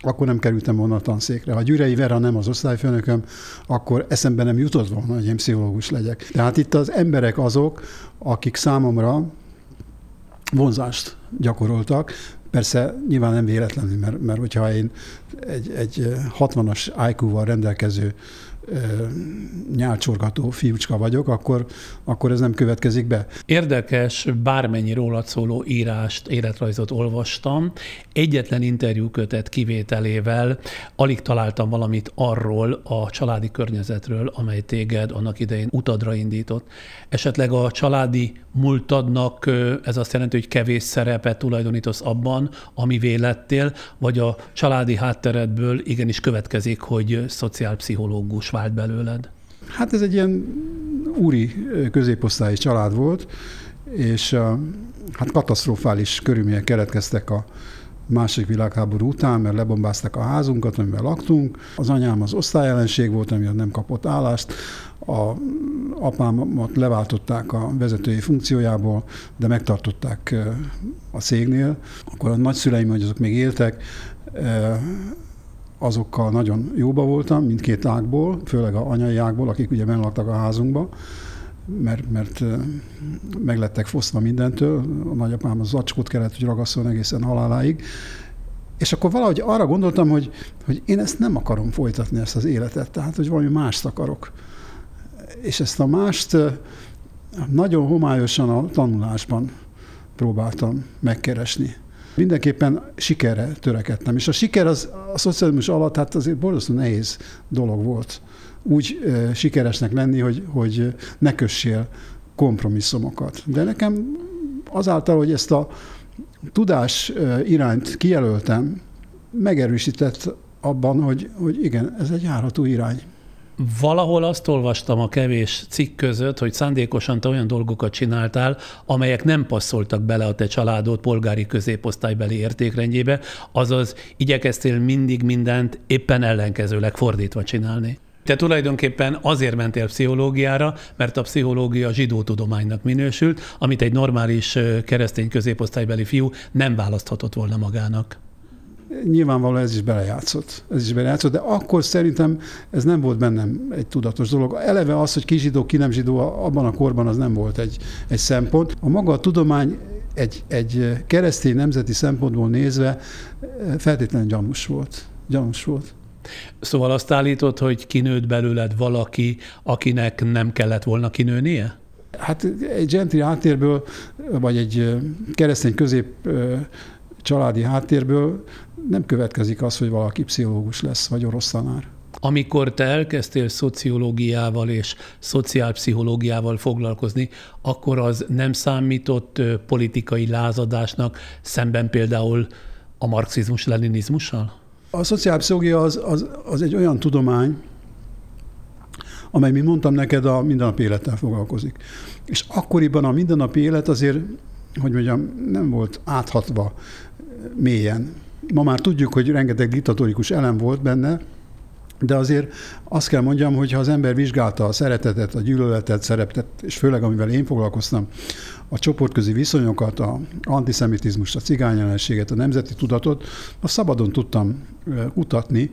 akkor nem kerültem volna a tanszékre. Ha Gyürei Vera nem az osztályfőnököm, akkor eszembe nem jutott volna, hogy én pszichológus legyek. Tehát itt az emberek azok, akik számomra vonzást gyakoroltak, Persze nyilván nem véletlenül, mert, mert hogyha én egy, egy 60-as IQ-val rendelkező nyálcsorgató fiúcska vagyok, akkor, akkor ez nem következik be. Érdekes, bármennyi rólad szóló írást, életrajzot olvastam, egyetlen interjúkötet kivételével alig találtam valamit arról a családi környezetről, amely téged annak idején utadra indított. Esetleg a családi múltadnak ez azt jelenti, hogy kevés szerepet tulajdonítasz abban, ami vélettél, vagy a családi hátteredből igenis következik, hogy szociálpszichológus vált belőled? Hát ez egy ilyen úri középosztályi család volt, és hát katasztrofális körülmények keretkeztek a második világháború után, mert lebombázták a házunkat, amiben laktunk. Az anyám az osztályellenség volt, amiatt nem kapott állást. A apámat leváltották a vezetői funkciójából, de megtartották a cégnél. Akkor a nagyszüleim, hogy azok még éltek, azokkal nagyon jóba voltam, mindkét ágból, főleg a anyai ágból, akik ugye benn laktak a házunkba, mert, mert meglettek fosztva mindentől. A nagyapám az zacskót kellett, hogy ragasszon egészen haláláig. És akkor valahogy arra gondoltam, hogy, hogy én ezt nem akarom folytatni, ezt az életet, tehát, hogy valami mást akarok. És ezt a mást nagyon homályosan a tanulásban próbáltam megkeresni. Mindenképpen sikerre törekedtem. És a siker az a szocializmus alatt hát azért borzasztó nehéz dolog volt úgy e, sikeresnek lenni, hogy, hogy ne kössél kompromisszumokat. De nekem azáltal, hogy ezt a tudás irányt kijelöltem, megerősített abban, hogy, hogy igen, ez egy járható irány. Valahol azt olvastam a kevés cikk között, hogy szándékosan te olyan dolgokat csináltál, amelyek nem passzoltak bele a te családod polgári középosztálybeli értékrendjébe, azaz igyekeztél mindig mindent éppen ellenkezőleg fordítva csinálni. Te tulajdonképpen azért mentél pszichológiára, mert a pszichológia zsidó tudománynak minősült, amit egy normális keresztény középosztálybeli fiú nem választhatott volna magának. Nyilvánvalóan ez is belejátszott. Ez is belejátszott, de akkor szerintem ez nem volt bennem egy tudatos dolog. Eleve az, hogy ki zsidó, ki nem zsidó, abban a korban az nem volt egy, egy szempont. A maga a tudomány egy, egy keresztény nemzeti szempontból nézve feltétlenül gyanús volt. Gyanús volt. Szóval azt állított, hogy kinőtt belőled valaki, akinek nem kellett volna kinőnie? Hát egy gentri háttérből, vagy egy keresztény közép családi háttérből nem következik az, hogy valaki pszichológus lesz, vagy orosz tanár. Amikor te elkezdtél szociológiával és szociálpszichológiával foglalkozni, akkor az nem számított politikai lázadásnak szemben például a marxizmus-leninizmussal? A szociálpszichológia az, az, az egy olyan tudomány, amely, mint mondtam neked, a mindennapi élettel foglalkozik. És akkoriban a mindennapi élet azért, hogy mondjam, nem volt áthatva mélyen. Ma már tudjuk, hogy rengeteg diktatórikus elem volt benne, de azért azt kell mondjam, hogy ha az ember vizsgálta a szeretetet, a gyűlöletet, szeretet, és főleg amivel én foglalkoztam, a csoportközi viszonyokat, a antiszemitizmust, a cigányellenséget, a nemzeti tudatot, azt szabadon tudtam kutatni,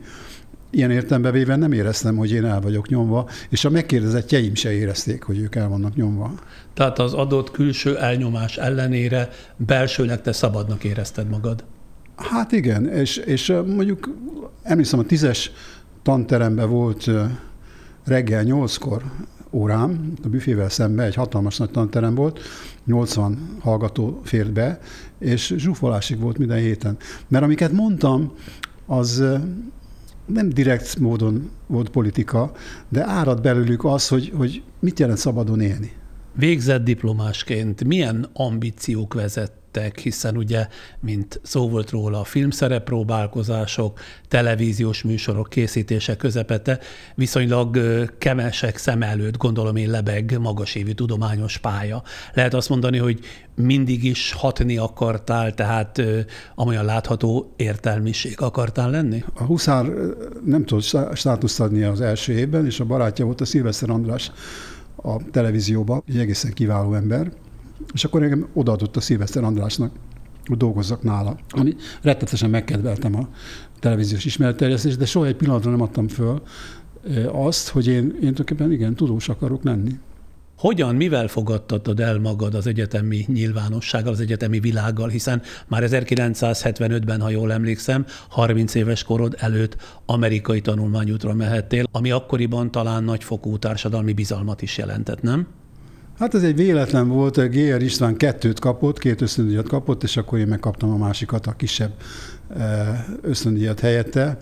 Ilyen értelembe véve nem éreztem, hogy én el vagyok nyomva, és a megkérdezettjeim se érezték, hogy ők el vannak nyomva. Tehát az adott külső elnyomás ellenére belsőleg te szabadnak érezted magad? Hát igen, és, és mondjuk emlékszem, a tízes tanteremben volt reggel nyolckor órám, a büfével szemben egy hatalmas nagy tanterem volt, 80 hallgató fért be, és zsúfolásig volt minden héten. Mert amiket mondtam, az nem direkt módon volt politika, de árad belőlük az, hogy, hogy mit jelent szabadon élni. Végzett diplomásként milyen ambíciók vezet lettek, hiszen ugye, mint szó volt róla, a filmszerepróbálkozások, televíziós műsorok készítése közepette, viszonylag kemesek szem előtt, gondolom én, lebeg magasévű tudományos pálya. Lehet azt mondani, hogy mindig is hatni akartál, tehát amolyan látható értelmiség akartál lenni? A Huszár nem tudott státuszt adni az első évben, és a barátja volt a Szilveszter András a televízióban, egy egészen kiváló ember, és akkor engem odaadott a Szilveszter Andrásnak, hogy dolgozzak nála. Ami rettetesen megkedveltem a televíziós ismeretterjesztést, de soha egy pillanatra nem adtam föl azt, hogy én, én tulajdonképpen igen, tudós akarok lenni. Hogyan, mivel fogadtatod el magad az egyetemi nyilvánossággal, az egyetemi világgal, hiszen már 1975-ben, ha jól emlékszem, 30 éves korod előtt amerikai tanulmányútra mehettél, ami akkoriban talán nagyfokú társadalmi bizalmat is jelentett, nem? Hát ez egy véletlen volt, G.R. István kettőt kapott, két ösztöndíjat kapott, és akkor én megkaptam a másikat, a kisebb eh, ösztöndíjat helyette,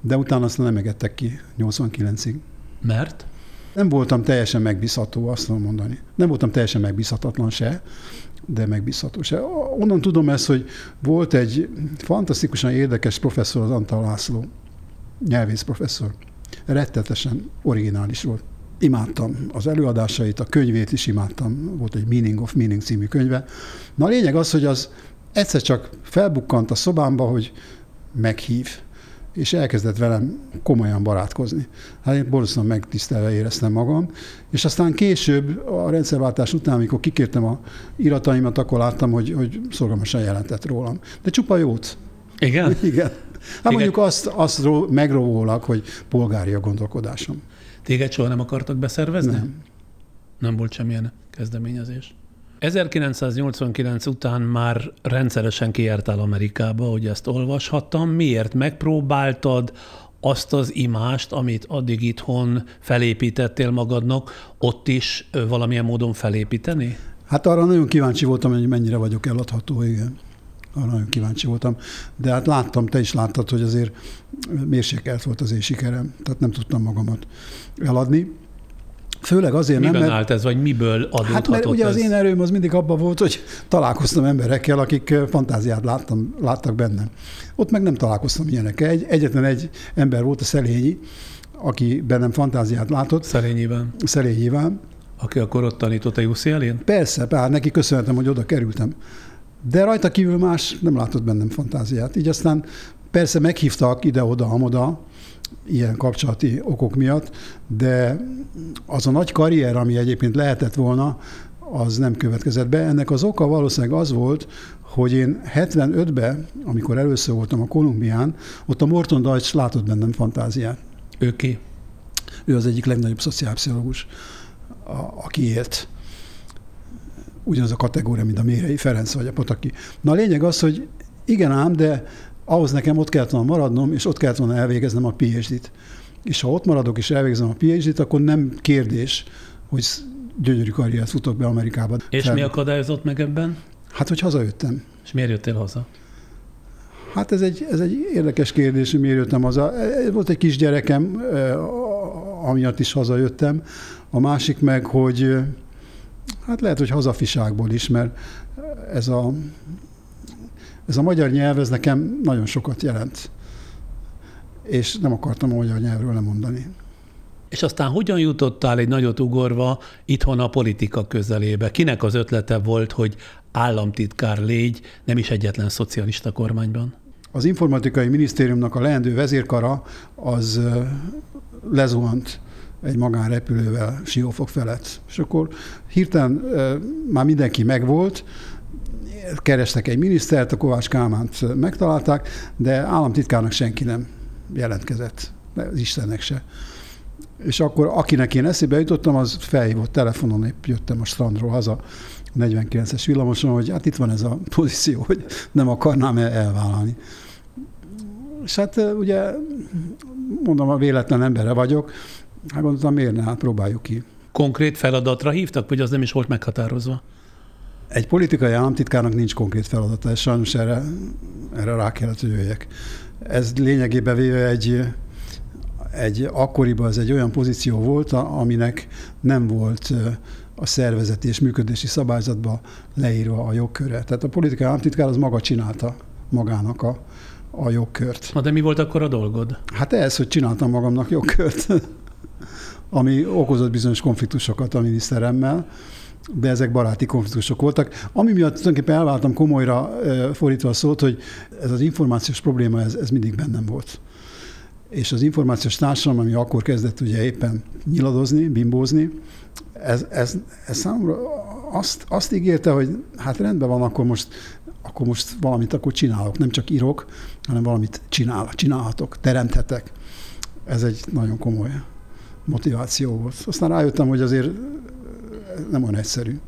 de utána azt nem egettek ki 89-ig. Mert? Nem voltam teljesen megbízható, azt tudom mondani. Nem voltam teljesen megbízhatatlan se, de megbízható se. Onnan tudom ezt, hogy volt egy fantasztikusan érdekes professzor, az Antal László, nyelvész professzor. Rettetesen originális volt imádtam az előadásait, a könyvét is imádtam, volt egy Meaning of Meaning című könyve. Na a lényeg az, hogy az egyszer csak felbukkant a szobámba, hogy meghív, és elkezdett velem komolyan barátkozni. Hát én borzasztóan megtisztelve éreztem magam, és aztán később, a rendszerváltás után, amikor kikértem a irataimat, akkor láttam, hogy, hogy szorgalmasan jelentett rólam. De csupa jót. Igen? Igen. Hát Igen. mondjuk azt, azt megrovólak, hogy polgári a gondolkodásom. Téged soha nem akartak beszervezni? Nem. Nem volt semmilyen kezdeményezés. 1989 után már rendszeresen kijártál Amerikába, hogy ezt olvashattam. Miért megpróbáltad azt az imást, amit addig itthon felépítettél magadnak, ott is valamilyen módon felépíteni? Hát arra nagyon kíváncsi voltam, hogy mennyire vagyok eladható, igen. Arra nagyon kíváncsi voltam. De hát láttam, te is láttad, hogy azért mérsékelt volt az én sikerem, tehát nem tudtam magamat eladni. Főleg azért Miben nem, mert... állt ez, vagy miből adódhatott Hát mert ugye ez? az én erőm az mindig abban volt, hogy találkoztam emberekkel, akik fantáziát láttam, láttak bennem. Ott meg nem találkoztam ilyenekkel. Egy, egyetlen egy ember volt a Szelényi, aki bennem fantáziát látott. Szerényében. Szerényében. Aki akkor ott tanított a UCL-én? Persze, hát neki köszönhetem, hogy oda kerültem. De rajta kívül más nem látott bennem fantáziát. Így aztán persze meghívtak ide-oda, amoda, ilyen kapcsolati okok miatt, de az a nagy karrier, ami egyébként lehetett volna, az nem következett be. Ennek az oka valószínűleg az volt, hogy én 75-ben, amikor először voltam a Kolumbián, ott a Morton Deutsch látott bennem fantáziát. Ő ki? Ő az egyik legnagyobb szociálpszichológus, aki élt. Ugyanaz a kategória, mint a Mérei Ferenc vagy a Pataki. Na a lényeg az, hogy igen ám, de ahhoz nekem ott kellett volna maradnom, és ott kellett volna elvégeznem a PhD-t. És ha ott maradok és elvégzem a PhD-t, akkor nem kérdés, hogy gyönyörű karriert futok be Amerikába. És Fel... mi akadályozott meg ebben? Hát, hogy hazajöttem. És miért jöttél haza? Hát ez egy, ez egy érdekes kérdés, hogy miért jöttem haza. Volt egy kisgyerekem, amiatt is hazajöttem. A másik meg, hogy hát lehet, hogy hazafiságból is, mert ez a, ez a magyar nyelv, ez nekem nagyon sokat jelent. És nem akartam a magyar nyelvről lemondani. És aztán hogyan jutottál egy nagyot ugorva itthon a politika közelébe? Kinek az ötlete volt, hogy államtitkár légy, nem is egyetlen szocialista kormányban? Az informatikai minisztériumnak a leendő vezérkara az lezuhant egy magánrepülővel Siófok felett. És akkor hirtelen már mindenki megvolt, kerestek egy minisztert, a Kovács Kálmánt megtalálták, de államtitkárnak senki nem jelentkezett, az Istennek se. És akkor akinek én eszébe jutottam, az felhívott telefonon, épp jöttem a strandról haza, 49-es villamoson, hogy hát itt van ez a pozíció, hogy nem akarnám elvállalni. És hát ugye, mondom, a véletlen embere vagyok, hát gondoltam, miért ne, hát próbáljuk ki. Konkrét feladatra hívtak, vagy az nem is volt meghatározva? Egy politikai államtitkárnak nincs konkrét feladata, és sajnos erre, erre rá kellett, hogy jöjjek. Ez lényegében véve egy, egy akkoriban ez egy olyan pozíció volt, aminek nem volt a szervezeti és működési szabályzatba leírva a jogköre. Tehát a politikai államtitkár az maga csinálta magának a, a jogkört. Na de mi volt akkor a dolgod? Hát ez, hogy csináltam magamnak jogkört, ami okozott bizonyos konfliktusokat a miniszteremmel, de ezek baráti konfliktusok voltak. Ami miatt tulajdonképpen elváltam komolyra fordítva a szót, hogy ez az információs probléma, ez, ez mindig bennem volt. És az információs társadalom, ami akkor kezdett ugye éppen nyiladozni, bimbózni, ez, ez, ez számomra azt, azt ígérte, hogy hát rendben van, akkor most, akkor most valamit akkor csinálok. Nem csak írok, hanem valamit csinál, csinálhatok, teremthetek. Ez egy nagyon komoly motiváció volt. Aztán rájöttem, hogy azért nem olyan egyszerű.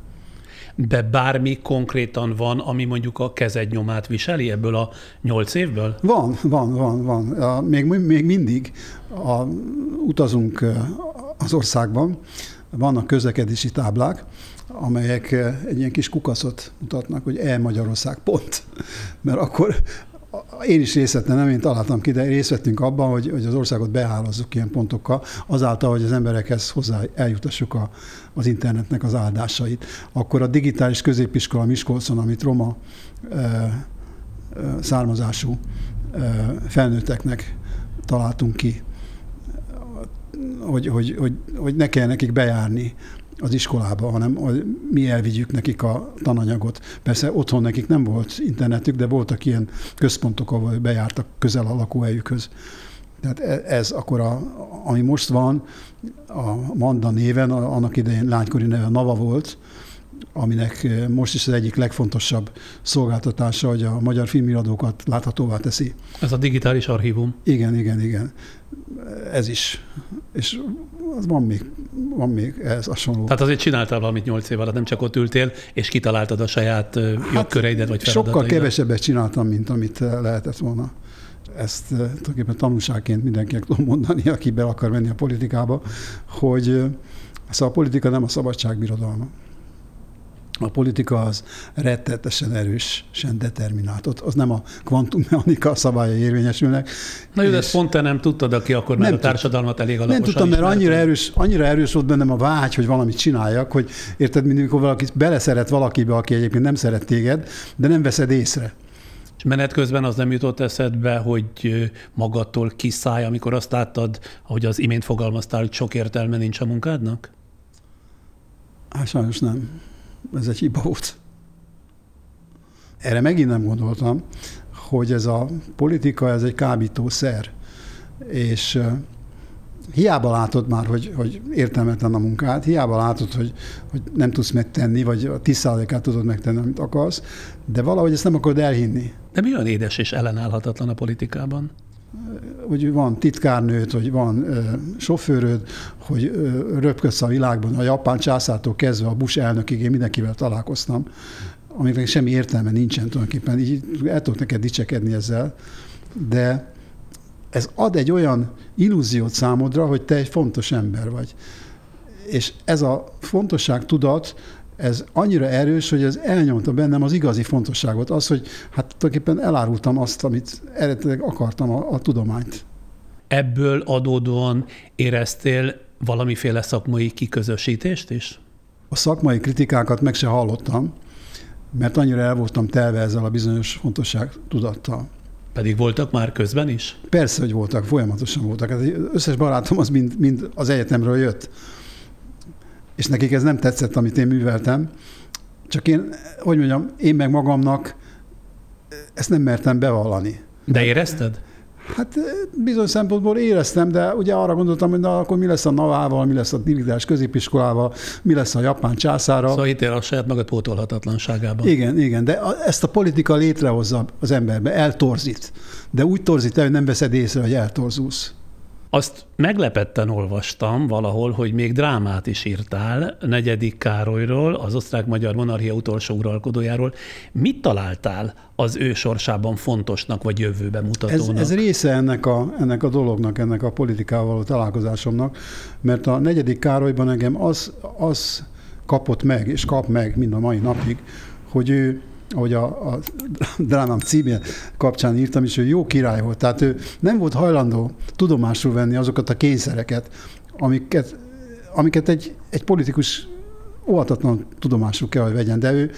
De bármi konkrétan van, ami mondjuk a kezed nyomát viseli ebből a nyolc évből? Van, van, van, van. Még, még mindig a, utazunk az országban, vannak közlekedési táblák, amelyek egy ilyen kis kukaszot mutatnak, hogy e-Magyarország pont. Mert akkor én is részt nem én találtam ki, de részt vettünk abban, hogy, hogy az országot behálazzuk ilyen pontokkal, azáltal, hogy az emberekhez hozzá eljutassuk a, az internetnek az áldásait. Akkor a digitális középiskola Miskolcon, amit roma e, e, származású e, felnőtteknek találtunk ki, hogy, hogy, hogy, hogy ne kell nekik bejárni az iskolába, hanem mi elvigyük nekik a tananyagot. Persze otthon nekik nem volt internetük, de voltak ilyen központok, ahol bejártak közel a lakóhelyükhöz. Tehát e, ez akkor, a, ami most van, a Manda néven, annak idején lánykori neve Nava volt, aminek most is az egyik legfontosabb szolgáltatása, hogy a magyar filmiradókat láthatóvá teszi. Ez a digitális archívum. Igen, igen, igen. Ez is. És az van még, van még ez hasonló. Tehát azért csináltál valamit nyolc év alatt, nem csak ott ültél, és kitaláltad a saját hát jogköreidet vagy feladataidat. Sokkal kevesebbet csináltam, mint amit lehetett volna. Ezt tulajdonképpen tanulságként mindenkinek tudom mondani, aki be akar menni a politikába, hogy szóval a politika nem a szabadságbirodalma. A politika az rettetesen erősen determinált. Ott az nem a kvantummechanika szabályai érvényesülnek. Na jó, de ezt pont te nem tudtad, aki akkor már a társadalmat elég alaposan Nem tudtam, mert annyira erős, annyira erős volt bennem a vágy, hogy valamit csináljak, hogy érted, mint amikor valaki beleszeret valakibe, aki egyébként nem szeret téged, de nem veszed észre. És menet közben az nem jutott eszedbe, hogy magadtól kiszállj, amikor azt láttad, ahogy az imént fogalmaztál, hogy sok értelme nincs a munkádnak? Hát sajnos nem ez egy hiba volt. Erre megint nem gondoltam, hogy ez a politika, ez egy kábítószer, és hiába látod már, hogy, hogy értelmetlen a munkát, hiába látod, hogy, hogy nem tudsz megtenni, vagy a 10%-át tudod megtenni, amit akarsz, de valahogy ezt nem akarod elhinni. De mi olyan édes és ellenállhatatlan a politikában? Hogy van titkárnőd, hogy van ö, sofőröd, hogy ö, röpködsz a világban, a japán császától kezdve a Bush elnökig, én mindenkivel találkoztam, amiknek semmi értelme nincsen tulajdonképpen, így el tudok neked dicsekedni ezzel, de ez ad egy olyan illúziót számodra, hogy te egy fontos ember vagy. és ez a fontosság tudat, ez annyira erős, hogy ez elnyomta bennem az igazi fontosságot, az, hogy hát tulajdonképpen elárultam azt, amit eredetileg akartam, a, a tudományt. Ebből adódóan éreztél valamiféle szakmai kiközösítést is? A szakmai kritikákat meg se hallottam, mert annyira el voltam telve ezzel a bizonyos fontosság tudattal. Pedig voltak már közben is? Persze, hogy voltak, folyamatosan voltak. Az összes barátom az mind, mind az egyetemről jött. És nekik ez nem tetszett, amit én műveltem. Csak én, hogy mondjam, én meg magamnak ezt nem mertem bevallani. De érezted? Hát bizony szempontból éreztem, de ugye arra gondoltam, hogy na, akkor mi lesz a Navával, mi lesz a digitális középiskolával, mi lesz a japán császára. Szóval hitél a saját magad pótolhatatlanságában. Igen, igen, de ezt a politika létrehozza az emberbe, eltorzít. De úgy torzít el, hogy nem veszed észre, hogy eltorzulsz. Azt meglepetten olvastam valahol, hogy még drámát is írtál negyedik Károlyról, az osztrák-magyar monarchia utolsó uralkodójáról. Mit találtál az ő sorsában fontosnak vagy jövőbe mutatónak? Ez, ez része ennek a, ennek a dolognak, ennek a politikával való találkozásomnak, mert a negyedik Károlyban engem az, az kapott meg, és kap meg mind a mai napig, hogy ő ahogy a, a drámám címje kapcsán írtam is, hogy jó király volt. Tehát ő nem volt hajlandó tudomásul venni azokat a kényszereket, amiket, amiket egy, egy politikus óvatatlan tudomásul kell, hogy vegyen. De ő,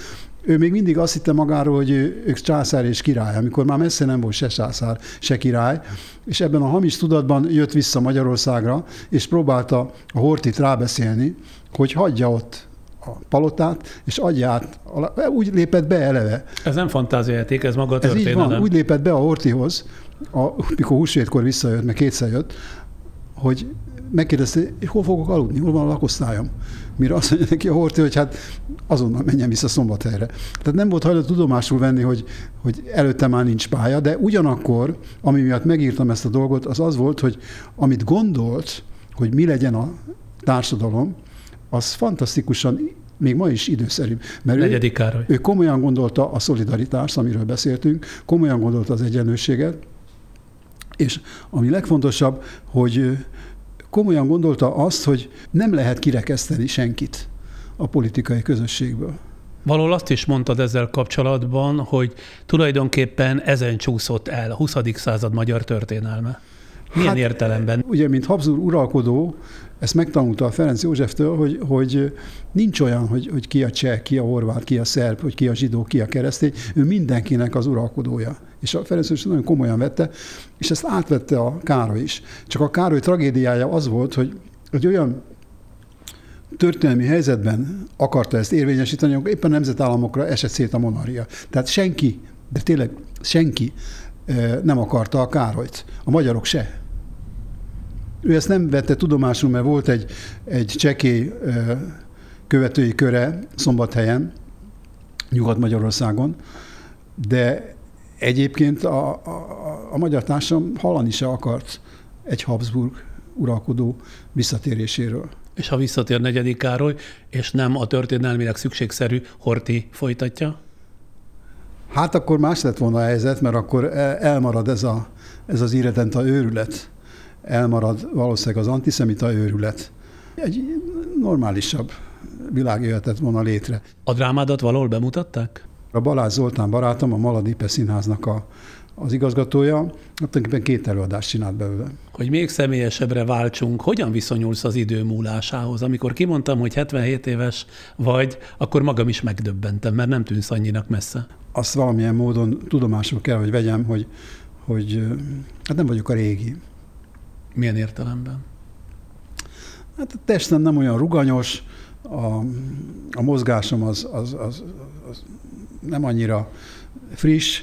ő még mindig azt hitte magáról, hogy ő, ő császár és király, amikor már messze nem volt se császár, se király, és ebben a hamis tudatban jött vissza Magyarországra, és próbálta a Hortit rábeszélni, hogy hagyja ott a palotát, és adja át, úgy lépett be eleve. Ez nem fantáziajáték, ez maga a történelem. Ez így van, úgy lépett be a Hortihoz, a, mikor húsvétkor visszajött, meg kétszer jött, hogy megkérdezte, hogy hol fogok aludni, hol van a lakosztályom. Mire azt mondja neki a Horti, hogy hát azonnal menjen vissza Szombathelyre. Tehát nem volt hajlandó tudomásul venni, hogy, hogy előtte már nincs pálya, de ugyanakkor, ami miatt megírtam ezt a dolgot, az az volt, hogy amit gondolt, hogy mi legyen a társadalom, az fantasztikusan még ma is időszerű. Mert Negyedik Károly. Ő, ő komolyan gondolta a szolidaritást, amiről beszéltünk, komolyan gondolta az egyenlőséget, és ami legfontosabb, hogy komolyan gondolta azt, hogy nem lehet kirekeszteni senkit a politikai közösségből. Valahol azt is mondtad ezzel kapcsolatban, hogy tulajdonképpen ezen csúszott el a 20. század magyar történelme. Milyen hát, értelemben? Ugye, mint Habsburg uralkodó, ezt megtanulta a Ferenc Józseftől, hogy, hogy nincs olyan, hogy, hogy ki a cseh, ki a horvát, ki a szerb, hogy ki a zsidó, ki a keresztény, ő mindenkinek az uralkodója. És a Ferenc József nagyon komolyan vette, és ezt átvette a Károly is. Csak a Károly tragédiája az volt, hogy, hogy olyan történelmi helyzetben akarta ezt érvényesíteni, hogy éppen nemzetállamokra esett szét a monarchia. Tehát senki, de tényleg senki nem akarta a Károlyt. A magyarok se. Ő ezt nem vette tudomásul, mert volt egy, egy csekély követői köre Szombathelyen, Nyugat-Magyarországon, de egyébként a, a, a magyar társadalom hallani se akart egy Habsburg uralkodó visszatéréséről. És ha visszatér negyedik Károly, és nem a történelmileg szükségszerű Horti folytatja? Hát akkor más lett volna a helyzet, mert akkor elmarad ez, a, ez az irredenta őrület, elmarad valószínűleg az antiszemita őrület. Egy normálisabb világ jöhetett volna létre. A drámádat valahol bemutatták? A Balázs Zoltán barátom, a Maladipe Színháznak a, az igazgatója, hát tulajdonképpen két előadást csinált belőle. Hogy még személyesebbre váltsunk, hogyan viszonyulsz az idő múlásához? Amikor kimondtam, hogy 77 éves vagy, akkor magam is megdöbbentem, mert nem tűnsz annyinak messze. Azt valamilyen módon tudomásul kell, hogy vegyem, hogy, hogy hát nem vagyok a régi. Milyen értelemben? Hát a testem nem olyan ruganyos, a, a mozgásom az, az, az, az nem annyira friss,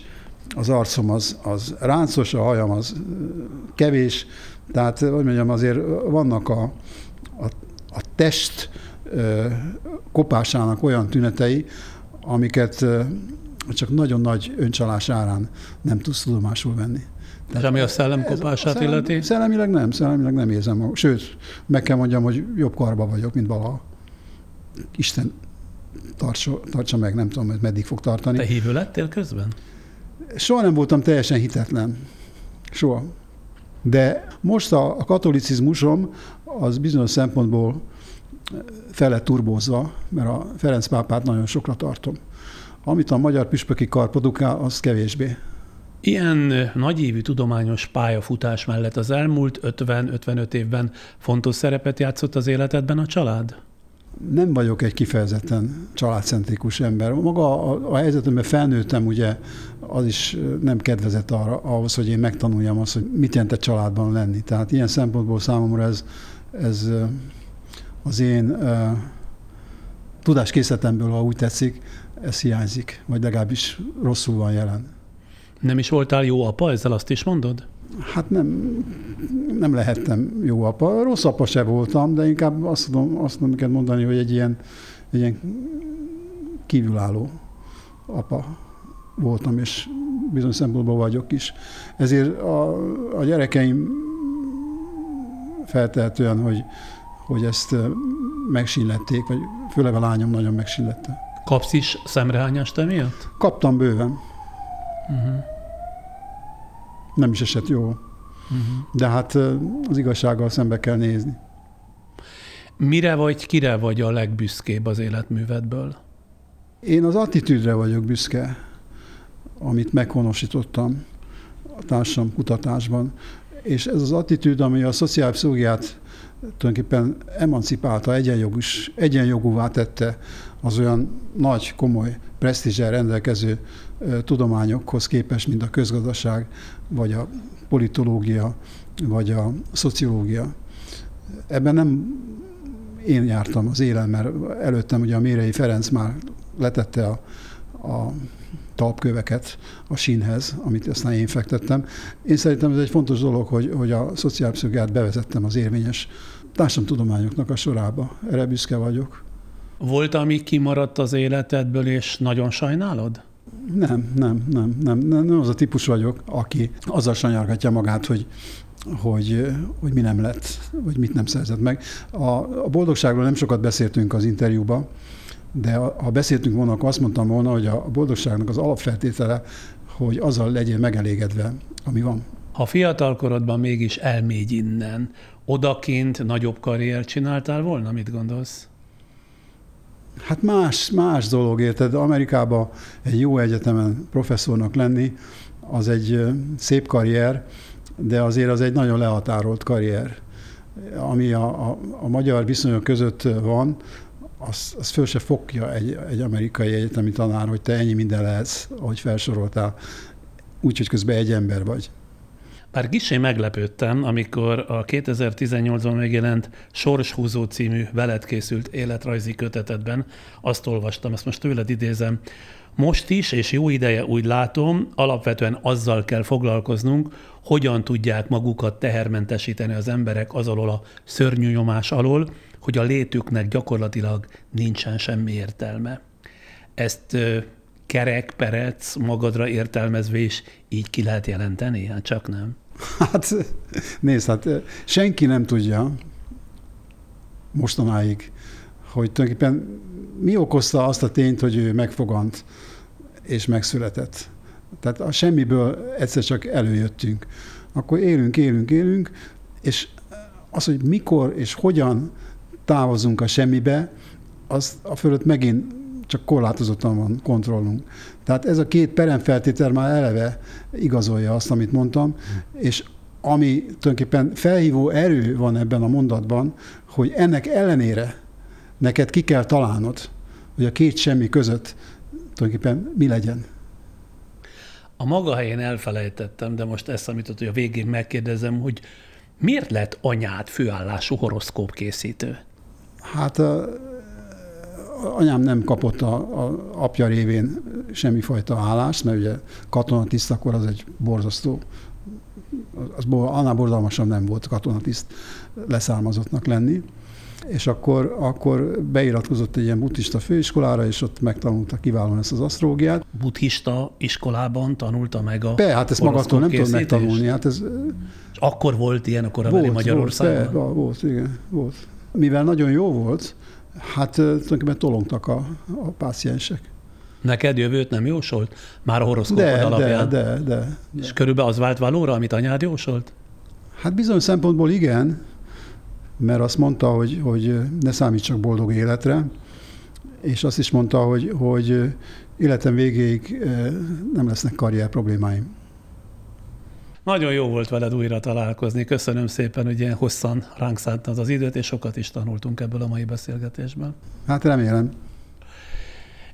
az arcom az, az ráncos, a hajam az kevés, tehát, hogy mondjam, azért vannak a, a, a test kopásának olyan tünetei, amiket csak nagyon nagy öncsalás árán nem tudsz tudomásul venni. Tehát ami a szellemkopását szellem, illeti? Szellemileg nem, szellemileg nem érzem magam. Sőt, meg kell mondjam, hogy jobb karba vagyok, mint valaha. Isten tartsa, tartsa meg, nem tudom, hogy meddig fog tartani. Te hívő lettél közben? Soha nem voltam teljesen hitetlen. Soha. De most a, a katolicizmusom az bizonyos szempontból fele turbózva, mert a Ferenc pápát nagyon sokra tartom. Amit a magyar püspöki kar produkál, az kevésbé. Ilyen nagyévű tudományos pályafutás mellett az elmúlt 50-55 évben fontos szerepet játszott az életedben a család? Nem vagyok egy kifejezetten családcentrikus ember. Maga a, a helyzetemben felnőttem, ugye az is nem kedvezett arra, ahhoz, hogy én megtanuljam azt, hogy mit jelent egy családban lenni. Tehát ilyen szempontból számomra ez, ez az én tudáskészletemből, ha úgy tetszik, ez hiányzik, vagy legalábbis rosszul van jelen. Nem is voltál jó apa, ezzel azt is mondod? Hát nem, nem lehettem jó apa. Rossz apa se voltam, de inkább azt tudom, azt tudom kell mondani, hogy egy ilyen, egy ilyen kívülálló apa voltam, és bizony szempontból vagyok is. Ezért a, a gyerekeim feltehetően, hogy, hogy ezt megsínlették, vagy főleg a lányom nagyon megsínlette. Kapsz is szemrehányást emiatt? Kaptam bőven. Uh-huh. Nem is esett jó. Uh-huh. De hát az igazsággal szembe kell nézni. Mire vagy, kire vagy a legbüszkébb az életművedből? Én az attitűdre vagyok büszke, amit meghonosítottam a társam kutatásban. És ez az attitűd, ami a szociálpszichológiát tulajdonképpen emancipálta, egyenjogús, egyenjogúvá tette az olyan nagy, komoly presztízsel rendelkező tudományokhoz képest, mint a közgazdaság, vagy a politológia, vagy a szociológia. Ebben nem én jártam az élen, mert előttem ugye a Mérei Ferenc már letette a, a talpköveket a sínhez, amit aztán én fektettem. Én szerintem ez egy fontos dolog, hogy, hogy a szociálpszichológiát bevezettem az érvényes társadalomtudományoknak a sorába. Erre büszke vagyok. Volt, ami kimaradt az életedből, és nagyon sajnálod? Nem, nem, nem, nem, nem, az a típus vagyok, aki azzal sanyargatja magát, hogy, hogy, hogy mi nem lett, vagy mit nem szerzett meg. A, a boldogságról nem sokat beszéltünk az interjúban, de ha beszéltünk volna, akkor azt mondtam volna, hogy a boldogságnak az alapfeltétele, hogy azzal legyél megelégedve, ami van. Ha fiatalkorodban mégis elmégy innen, odakint nagyobb karriert csináltál volna, mit gondolsz? Hát más, más dolog, érted? Amerikában egy jó egyetemen professzornak lenni, az egy szép karrier, de azért az egy nagyon lehatárolt karrier. Ami a, a, a magyar viszonyok között van, az, az föl se fogja egy, egy amerikai egyetemi tanár, hogy te ennyi minden lehetsz, ahogy felsoroltál, úgyhogy közben egy ember vagy. Bár kicsi meglepődtem, amikor a 2018-ban megjelent Sorshúzó című veled készült életrajzi kötetedben azt olvastam, ezt most tőled idézem, most is, és jó ideje úgy látom, alapvetően azzal kell foglalkoznunk, hogyan tudják magukat tehermentesíteni az emberek az alól a szörnyű nyomás alól, hogy a létüknek gyakorlatilag nincsen semmi értelme. Ezt kerek, perec, magadra értelmezve is így ki lehet jelenteni? Hát csak nem. Hát nézd, hát senki nem tudja mostanáig, hogy tulajdonképpen mi okozta azt a tényt, hogy ő megfogant és megszületett. Tehát a semmiből egyszer csak előjöttünk. Akkor élünk, élünk, élünk, és az, hogy mikor és hogyan távozunk a semmibe, az a fölött megint csak korlátozottan van kontrollunk. Tehát ez a két peremfeltétel már eleve igazolja azt, amit mondtam, és ami tulajdonképpen felhívó erő van ebben a mondatban, hogy ennek ellenére neked ki kell találnod, hogy a két semmi között tulajdonképpen mi legyen. A maga helyén elfelejtettem, de most ezt amit hogy a végén megkérdezem, hogy miért lett anyád főállású horoszkóp készítő? Hát a, anyám nem kapott a, a apja révén semmifajta állást, mert ugye katonatiszt akkor az egy borzasztó, az annál borzalmasabb nem volt katonatiszt leszármazottnak lenni és akkor, akkor beiratkozott egy ilyen buddhista főiskolára, és ott megtanulta kiválóan ezt az asztrológiát. Buddhista iskolában tanulta meg a Be, hát ezt magadtól nem tudod megtanulni. Hát ez, és akkor volt ilyen a korabeli Magyarországon? Volt, be, volt, igen, volt. Mivel nagyon jó volt, hát tulajdonképpen tolongtak a, a páciensek. Neked jövőt nem jósolt? Már a horoszkópod de, alapján? De, de, de, És körülbelül az vált valóra, amit anyád jósolt? Hát bizony szempontból igen, mert azt mondta, hogy, hogy ne számít csak boldog életre, és azt is mondta, hogy, hogy életem végéig nem lesznek karrier problémáim. Nagyon jó volt veled újra találkozni. Köszönöm szépen, hogy ilyen hosszan ránk szántad az időt, és sokat is tanultunk ebből a mai beszélgetésből. Hát remélem.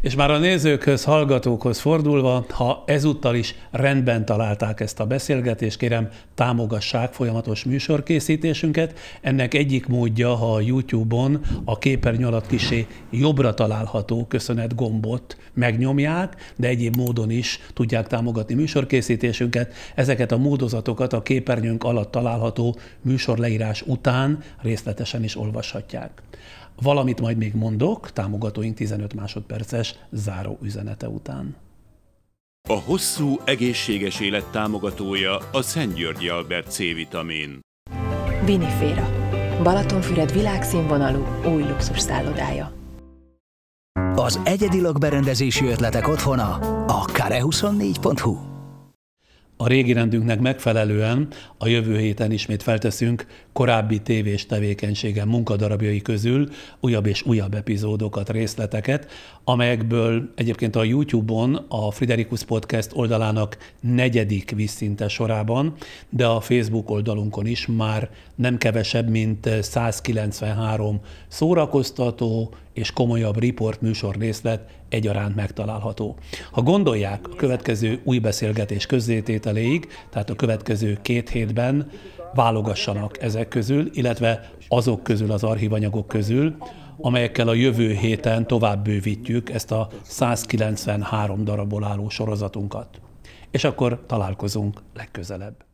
És már a nézőkhöz, hallgatókhoz fordulva, ha ezúttal is rendben találták ezt a beszélgetést, kérem támogassák folyamatos műsorkészítésünket. Ennek egyik módja, ha a YouTube-on a képernyő alatt kisé jobbra található köszönet gombot megnyomják, de egyéb módon is tudják támogatni műsorkészítésünket. Ezeket a módozatokat a képernyőnk alatt található műsorleírás után részletesen is olvashatják. Valamit majd még mondok, támogatóink 15 másodperces záró üzenete után. A hosszú, egészséges élet támogatója a Szent Györgyi Albert C-vitamin. Viniféra. Balatonfüred világszínvonalú új luxus szállodája. Az egyedi lakberendezési ötletek otthona a kare24.hu. A régi rendünknek megfelelően a jövő héten ismét felteszünk korábbi tévés tevékenységen munkadarabjai közül újabb és újabb epizódokat, részleteket, amelyekből egyébként a YouTube-on a Friderikus Podcast oldalának negyedik visszinte sorában, de a Facebook oldalunkon is már nem kevesebb, mint 193 szórakoztató és komolyabb riport műsor részlet egyaránt megtalálható. Ha gondolják a következő új beszélgetés közzétételéig, tehát a következő két hétben válogassanak ezek közül, illetve azok közül, az archívanyagok közül, amelyekkel a jövő héten tovább bővítjük ezt a 193 darabból álló sorozatunkat. És akkor találkozunk legközelebb.